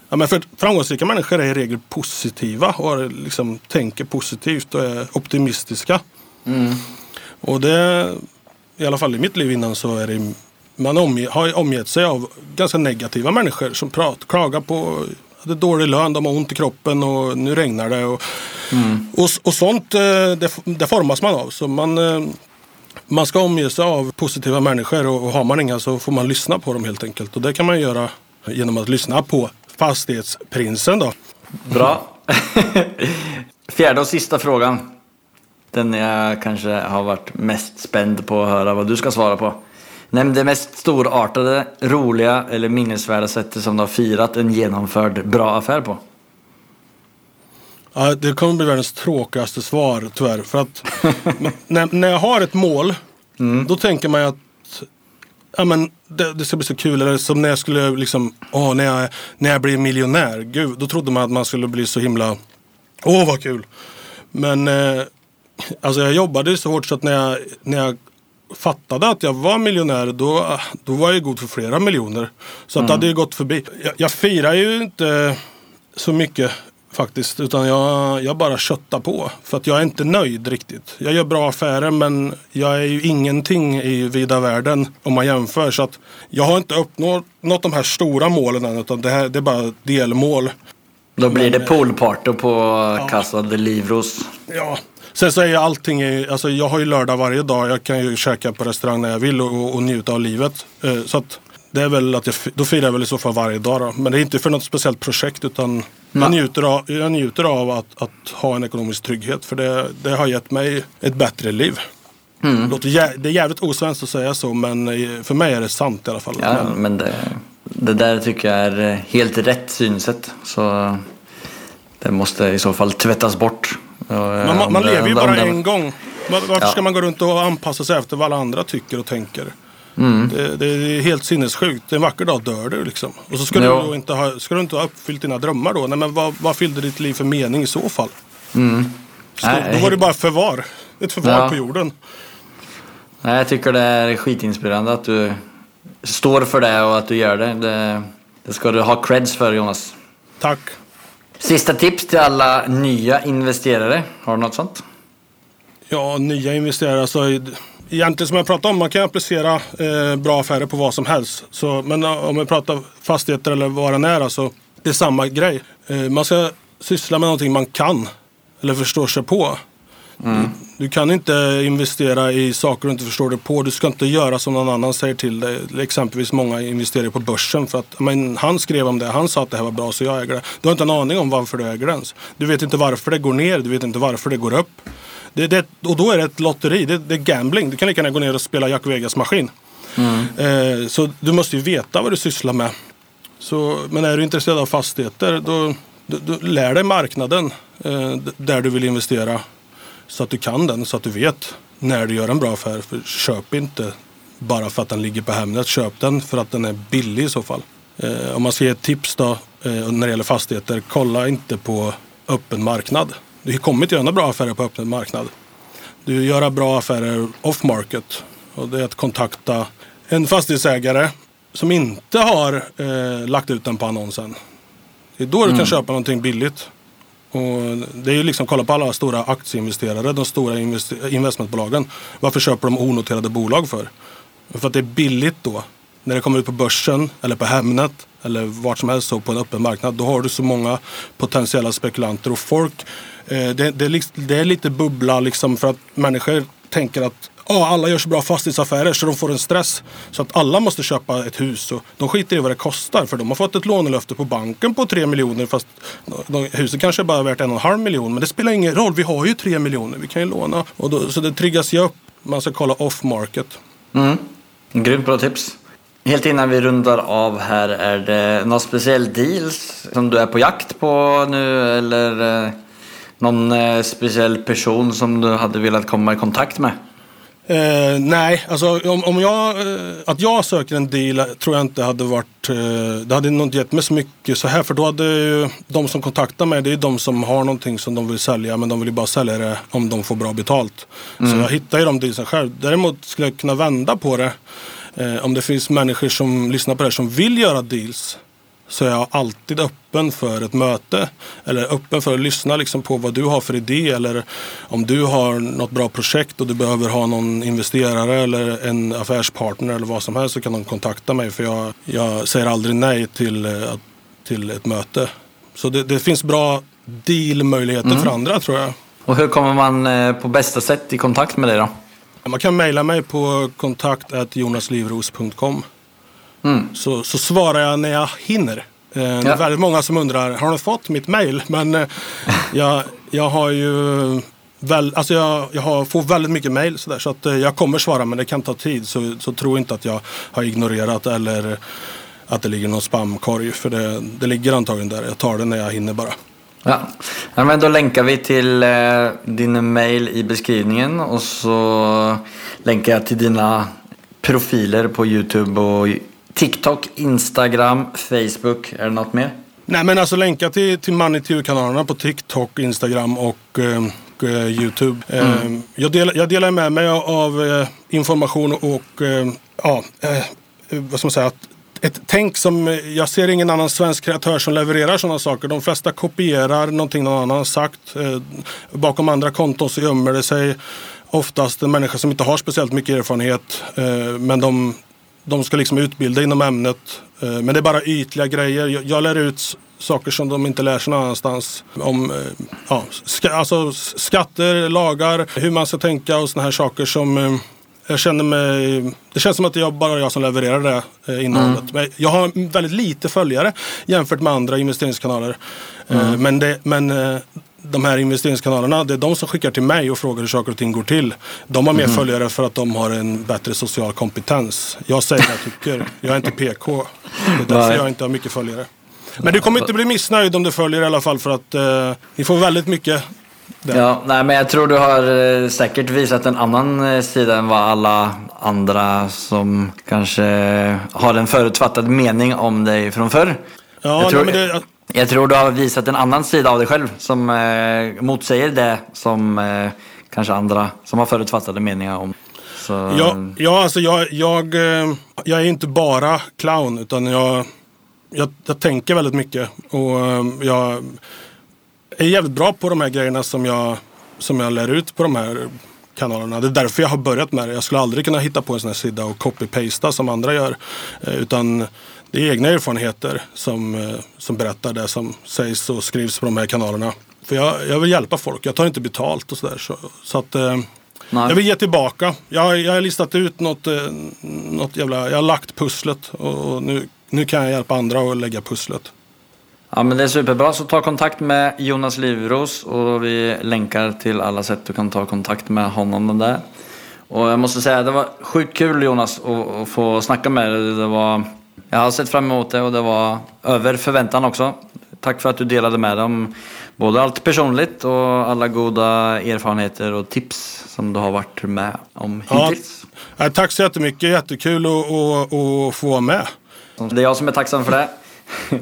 Ja, men för framgångsrika människor är i regel positiva och liksom, tänker positivt och är optimistiska. Och det, i alla fall i mitt liv innan så är det, man omge, har omgett sig av ganska negativa människor som pratar, klagar på är dålig lön, de har ont i kroppen och nu regnar det. Och, och, och sånt eh, det, det formas man av. Så man, eh, man ska omge sig av positiva människor och, och har man inga så får man lyssna på dem helt enkelt. Och det kan man göra genom att lyssna på Fastighetsprinsen då. Bra. Fjärde och sista frågan. Den jag kanske har varit mest spänd på att höra vad du ska svara på. Nämn det mest storartade, roliga eller minnesvärda sättet som du har firat en genomförd bra affär på. Ja, det kommer bli världens tråkigaste svar tyvärr. För att när, när jag har ett mål, då tänker man ju att ja, men det, det ska bli så kul. Eller som när jag skulle liksom, åh, när jag, när jag blir miljonär. Gud, då trodde man att man skulle bli så himla, åh vad kul. Men eh, alltså jag jobbade så hårt så att när jag, när jag fattade att jag var miljonär då, då var jag god för flera miljoner. Så att det hade ju gått förbi. Jag, jag firar ju inte så mycket faktiskt. Utan jag, jag bara köttar på. För att jag är inte nöjd riktigt. Jag gör bra affärer men jag är ju ingenting i vida världen om man jämför. Så att jag har inte uppnått nått de här stora målen än. Utan det, här, det är bara delmål. Då blir det poolparty på Casa de Livros. Ja. Sen så är ju allting, alltså jag har ju lördag varje dag. Jag kan ju käka på restaurang när jag vill och, och, njuta av livet. Eh, så att det är väl att jag, då firar jag väl i så fall varje dag då. Men det är inte för något speciellt projekt utan Jag njuter av, jag njuter av att, att ha en ekonomisk trygghet för det, det har gett mig ett bättre liv. Mm. Låter Det är jävligt osvenskt att säga så men eh, för mig är det sant i alla fall. Ja, men det, det där tycker jag är eh, helt rätt synsätt. Så det måste i så fall tvättas bort. Eh, Man, man, man lever ju bara en gång. Var- Varför Ja. ska man gå runt och anpassa sig efter vad alla andra tycker och tänker? Mm. Det, det är helt sinnessjukt. En vacker dag dör du liksom. Och så ska du, inte ha, ska du inte ha uppfyllt dina drömmar då? Nej, men vad, vad fyllde ditt liv för mening i så fall? Så, Mm. Nej, då var det bara förvar. Ett förvar Ja. på jorden. Nej, jag tycker det är skitinspirerande att du står för det och att du gör det. Det, det ska du ha creds för Jonas. Tack. Sista tips till alla nya investerare. Har du något sånt? Ja, nya investerare. Alltså, egentligen som jag pratade om, man kan applicera eh, bra affärer på vad som helst. Så, men om vi pratar fastigheter eller vad det är, alltså, det är samma grej. Eh, man ska syssla med någonting man kan eller förstår sig på. Du, du kan inte investera i saker du inte förstår dig på. Du ska inte göra som någon annan säger till dig. Exempelvis många investerar på börsen för att men, han skrev om det. Han sa att det här var bra så jag äger det. Du har inte en aning om varför du äger det ens. Du vet inte varför det går ner. Du vet inte varför det går upp. Det, det, och då är det ett lotteri. Det, det är gambling. Du kan lika gärna gå ner och spela Jack Vegas-maskin. Eh, så du måste ju veta vad du sysslar med. Så, men är du intresserad av fastigheter då, då, då lär dig marknaden eh, där du vill investera. Så att du kan den, så att du vet när du gör en bra affär. För köp inte bara för att den ligger på Hemnet. Köp den för att den är billig i så fall. Eh, om man ska ge ett tips då eh, när det gäller fastigheter. Kolla inte på öppen marknad. Du kommer inte göra några bra affärer på öppen marknad. Du gör bra affärer off market. Och det är att kontakta en fastighetsägare som inte har eh, lagt ut den på annonsen. Det är då du kan köpa någonting billigt. Och det är ju liksom, kolla på alla stora aktieinvesterare, de stora invest- investmentbolagen. Varför köper de onoterade bolag för? För att det är billigt då. När det kommer ut på börsen eller på Hemnet eller vart som helst så på en öppen marknad. Då har du så många potentiella spekulanter och folk. Eh, det, det, det är lite bubbla liksom för att människor tänker att Ja, alla gör så bra fastighetsaffärer så de får en stress. Så att alla måste köpa ett hus. Och de skiter i vad det kostar för de har fått ett lånelöfte på banken på 3 miljoner fast de, huset kanske bara är värt en och en halv miljon. Men det spelar ingen roll, vi har ju 3 miljoner, vi kan ju låna. Och då, så det triggas ju upp. Man ska kolla off market. Mm. Grymt bra tips. Helt innan vi rundar av här, är det någon speciell deals som du är på jakt på nu eller eh, någon eh, speciell person som du hade velat komma i kontakt med? Eh, nej, alltså om, om jag, eh, att jag söker en deal tror jag inte hade varit, eh, det hade nog inte gett mig så mycket så här för då hade ju de som kontaktar mig, det är de som har någonting som de vill sälja men de vill ju bara sälja det om de får bra betalt. Så jag hittar ju de dealsen själv. Däremot skulle jag kunna vända på det. Om det finns människor som lyssnar på det här som vill göra deals så är jag alltid öppen för ett möte. Eller öppen för att lyssna liksom på vad du har för idé. Eller om du har något bra projekt och du behöver ha någon investerare eller en affärspartner eller vad som helst så kan de kontakta mig. För jag, jag säger aldrig nej till, eh, till ett möte. Så det, det finns bra dealmöjligheter för andra tror jag. Och hur kommer man eh, på bästa sätt i kontakt med dig då? Man kan mejla mig på kontakt.jonaslivros.com så, så svarar jag när jag hinner. Eh, Det är Ja. väldigt många som undrar, har du fått mitt mejl? Men eh, jag, jag har ju väl, alltså jag, jag har, får väldigt mycket mejl sådär, så att eh, jag kommer svara men det kan ta tid. Så, så tro inte att jag har ignorerat eller att det ligger någon spamkorg. För det, det ligger antagligen där. Jag tar det när jag hinner bara. Ja. ja, men då länkar vi till eh, din mail i beskrivningen och så länkar jag till dina profiler på YouTube och TikTok, Instagram, Facebook. Är det något mer? Nej men alltså länka till, till Money-kanalerna på TikTok, Instagram och eh, eh, Youtube. Eh, jag, del, jag delar med mig av eh, information och eh, ja, eh, vad ska man säga, att ett tänk som, eh, jag ser ingen annan svensk kreatör som levererar sådana saker. De flesta kopierar någonting någon annan sagt. Eh, bakom andra konton så gömmer det sig oftast en människa som inte har speciellt mycket erfarenhet. Eh, men de, de ska liksom utbilda inom ämnet. Eh, Men det är bara ytliga grejer. Jag, jag lär ut saker som de inte lär sig någon annanstans. Om eh, ja, ska, alltså, skatter, lagar, hur man ska tänka och såna här saker som eh, Jag känner mig, det känns som att det är bara jag som levererar det eh, innehållet. Mm. Men jag har väldigt lite följare jämfört med andra investeringskanaler. Mm. men det, men de här investeringskanalerna, det är de som skickar till mig och frågar hur saker och ting går till. De har mer Mm. följare för att de har en bättre social kompetens. Jag säger vad jag tycker. Jag är inte PK. Det är därför jag inte har mycket följare. Men du kommer inte bli missnöjd om du följer i alla fall för att eh, ni får väldigt mycket där. Ja, nej, men jag tror du har eh, säkert visat en annan eh, sida än vad alla andra som kanske har en förutfattad mening om dig från förr. Ja, jag, tror, nej, men det, jag tror du har visat en annan sida av dig själv som eh, motsäger det som eh, kanske andra som har förutfattade meningar om. Så, Ja, ja alltså jag, jag, eh, jag är inte bara clown utan jag, jag, jag tänker väldigt mycket. Och eh, jag är jävligt bra på de här grejerna som jag, som jag lär ut på de här kanalerna. Det är därför jag har börjat med det. Jag skulle aldrig kunna hitta på en sån här sida och copy-pasta som andra gör. Eh, utan det är egna erfarenheter som, eh, som berättar det som sägs och skrivs på de här kanalerna. För jag, jag vill hjälpa folk. Jag tar inte betalt och sådär. Så, så att... eh, Nej. jag vill ge tillbaka. Jag, jag har listat ut något, eh, något jävla... Jag har lagt pusslet och, och nu, nu kan jag hjälpa andra att lägga pusslet. Ja men det är superbra. Så ta kontakt med Jonas Livros och vi länkar till alla sätt du kan ta kontakt med honom där. Och jag måste säga det var sjukt kul Jonas att, att få snacka med dig. Det var, jag har sett fram emot det och det var över förväntan också. Tack för att du delade med dig om både allt personligt och alla goda erfarenheter och tips som du har varit med om Ja, hittills. eh, tack så jättemycket. Jättekul att, få vara med. Det är jag som är tacksam för det.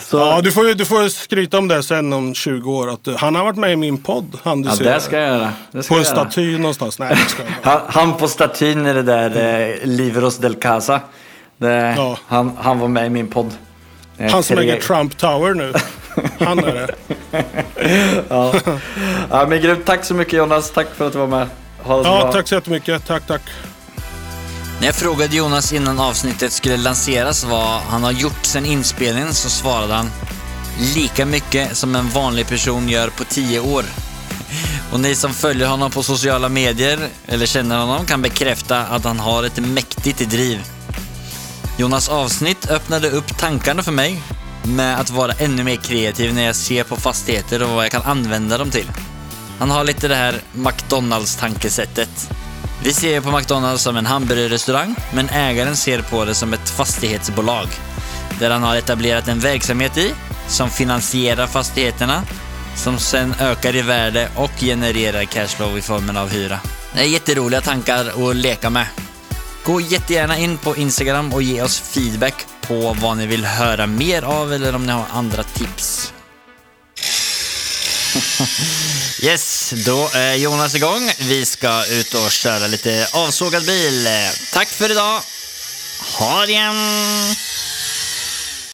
Så, Ja, du, får, du får skryta om det sen om 20 år. Att, han har varit med i min podd. Han du ja, ser det ska jag göra. Ska På en staty någonstans. Nej, det ska jag. Han, han på statyn är det där eh, Livros del Casa. Det, Ja. han, han var med i min podd. Eh, Han som äger Trump Tower nu. Han är det. ja. ja, men grymt. Tack så mycket Jonas. Tack för att du var med. Ha det så Ja, bra. tack så jättemycket. Tack, tack. När jag frågade Jonas innan avsnittet skulle lanseras vad han har gjort sedan inspelningen så svarade han lika mycket som en vanlig person gör på 10 år. Och ni som följer honom på sociala medier eller känner honom kan bekräfta att han har ett mäktigt driv. Jonas avsnitt öppnade upp tankarna för mig med att vara ännu mer kreativ när jag ser på fastigheter och vad jag kan använda dem till. Han har lite det här McDonalds-tankesättet. Vi ser på McDonalds som en hamburgerrestaurang, men ägaren ser på det som ett fastighetsbolag. Där han har etablerat en verksamhet i, som finansierar fastigheterna, som sen ökar i värde och genererar cashflow i formen av hyra. Det är jätteroliga tankar att leka med. Gå jättegärna in på Instagram och ge oss feedback på vad ni vill höra mer av eller om ni har andra tips. Yes, då är Jonas igång. Vi ska ut och köra lite avsågad bil. Tack för idag. Ha det igen!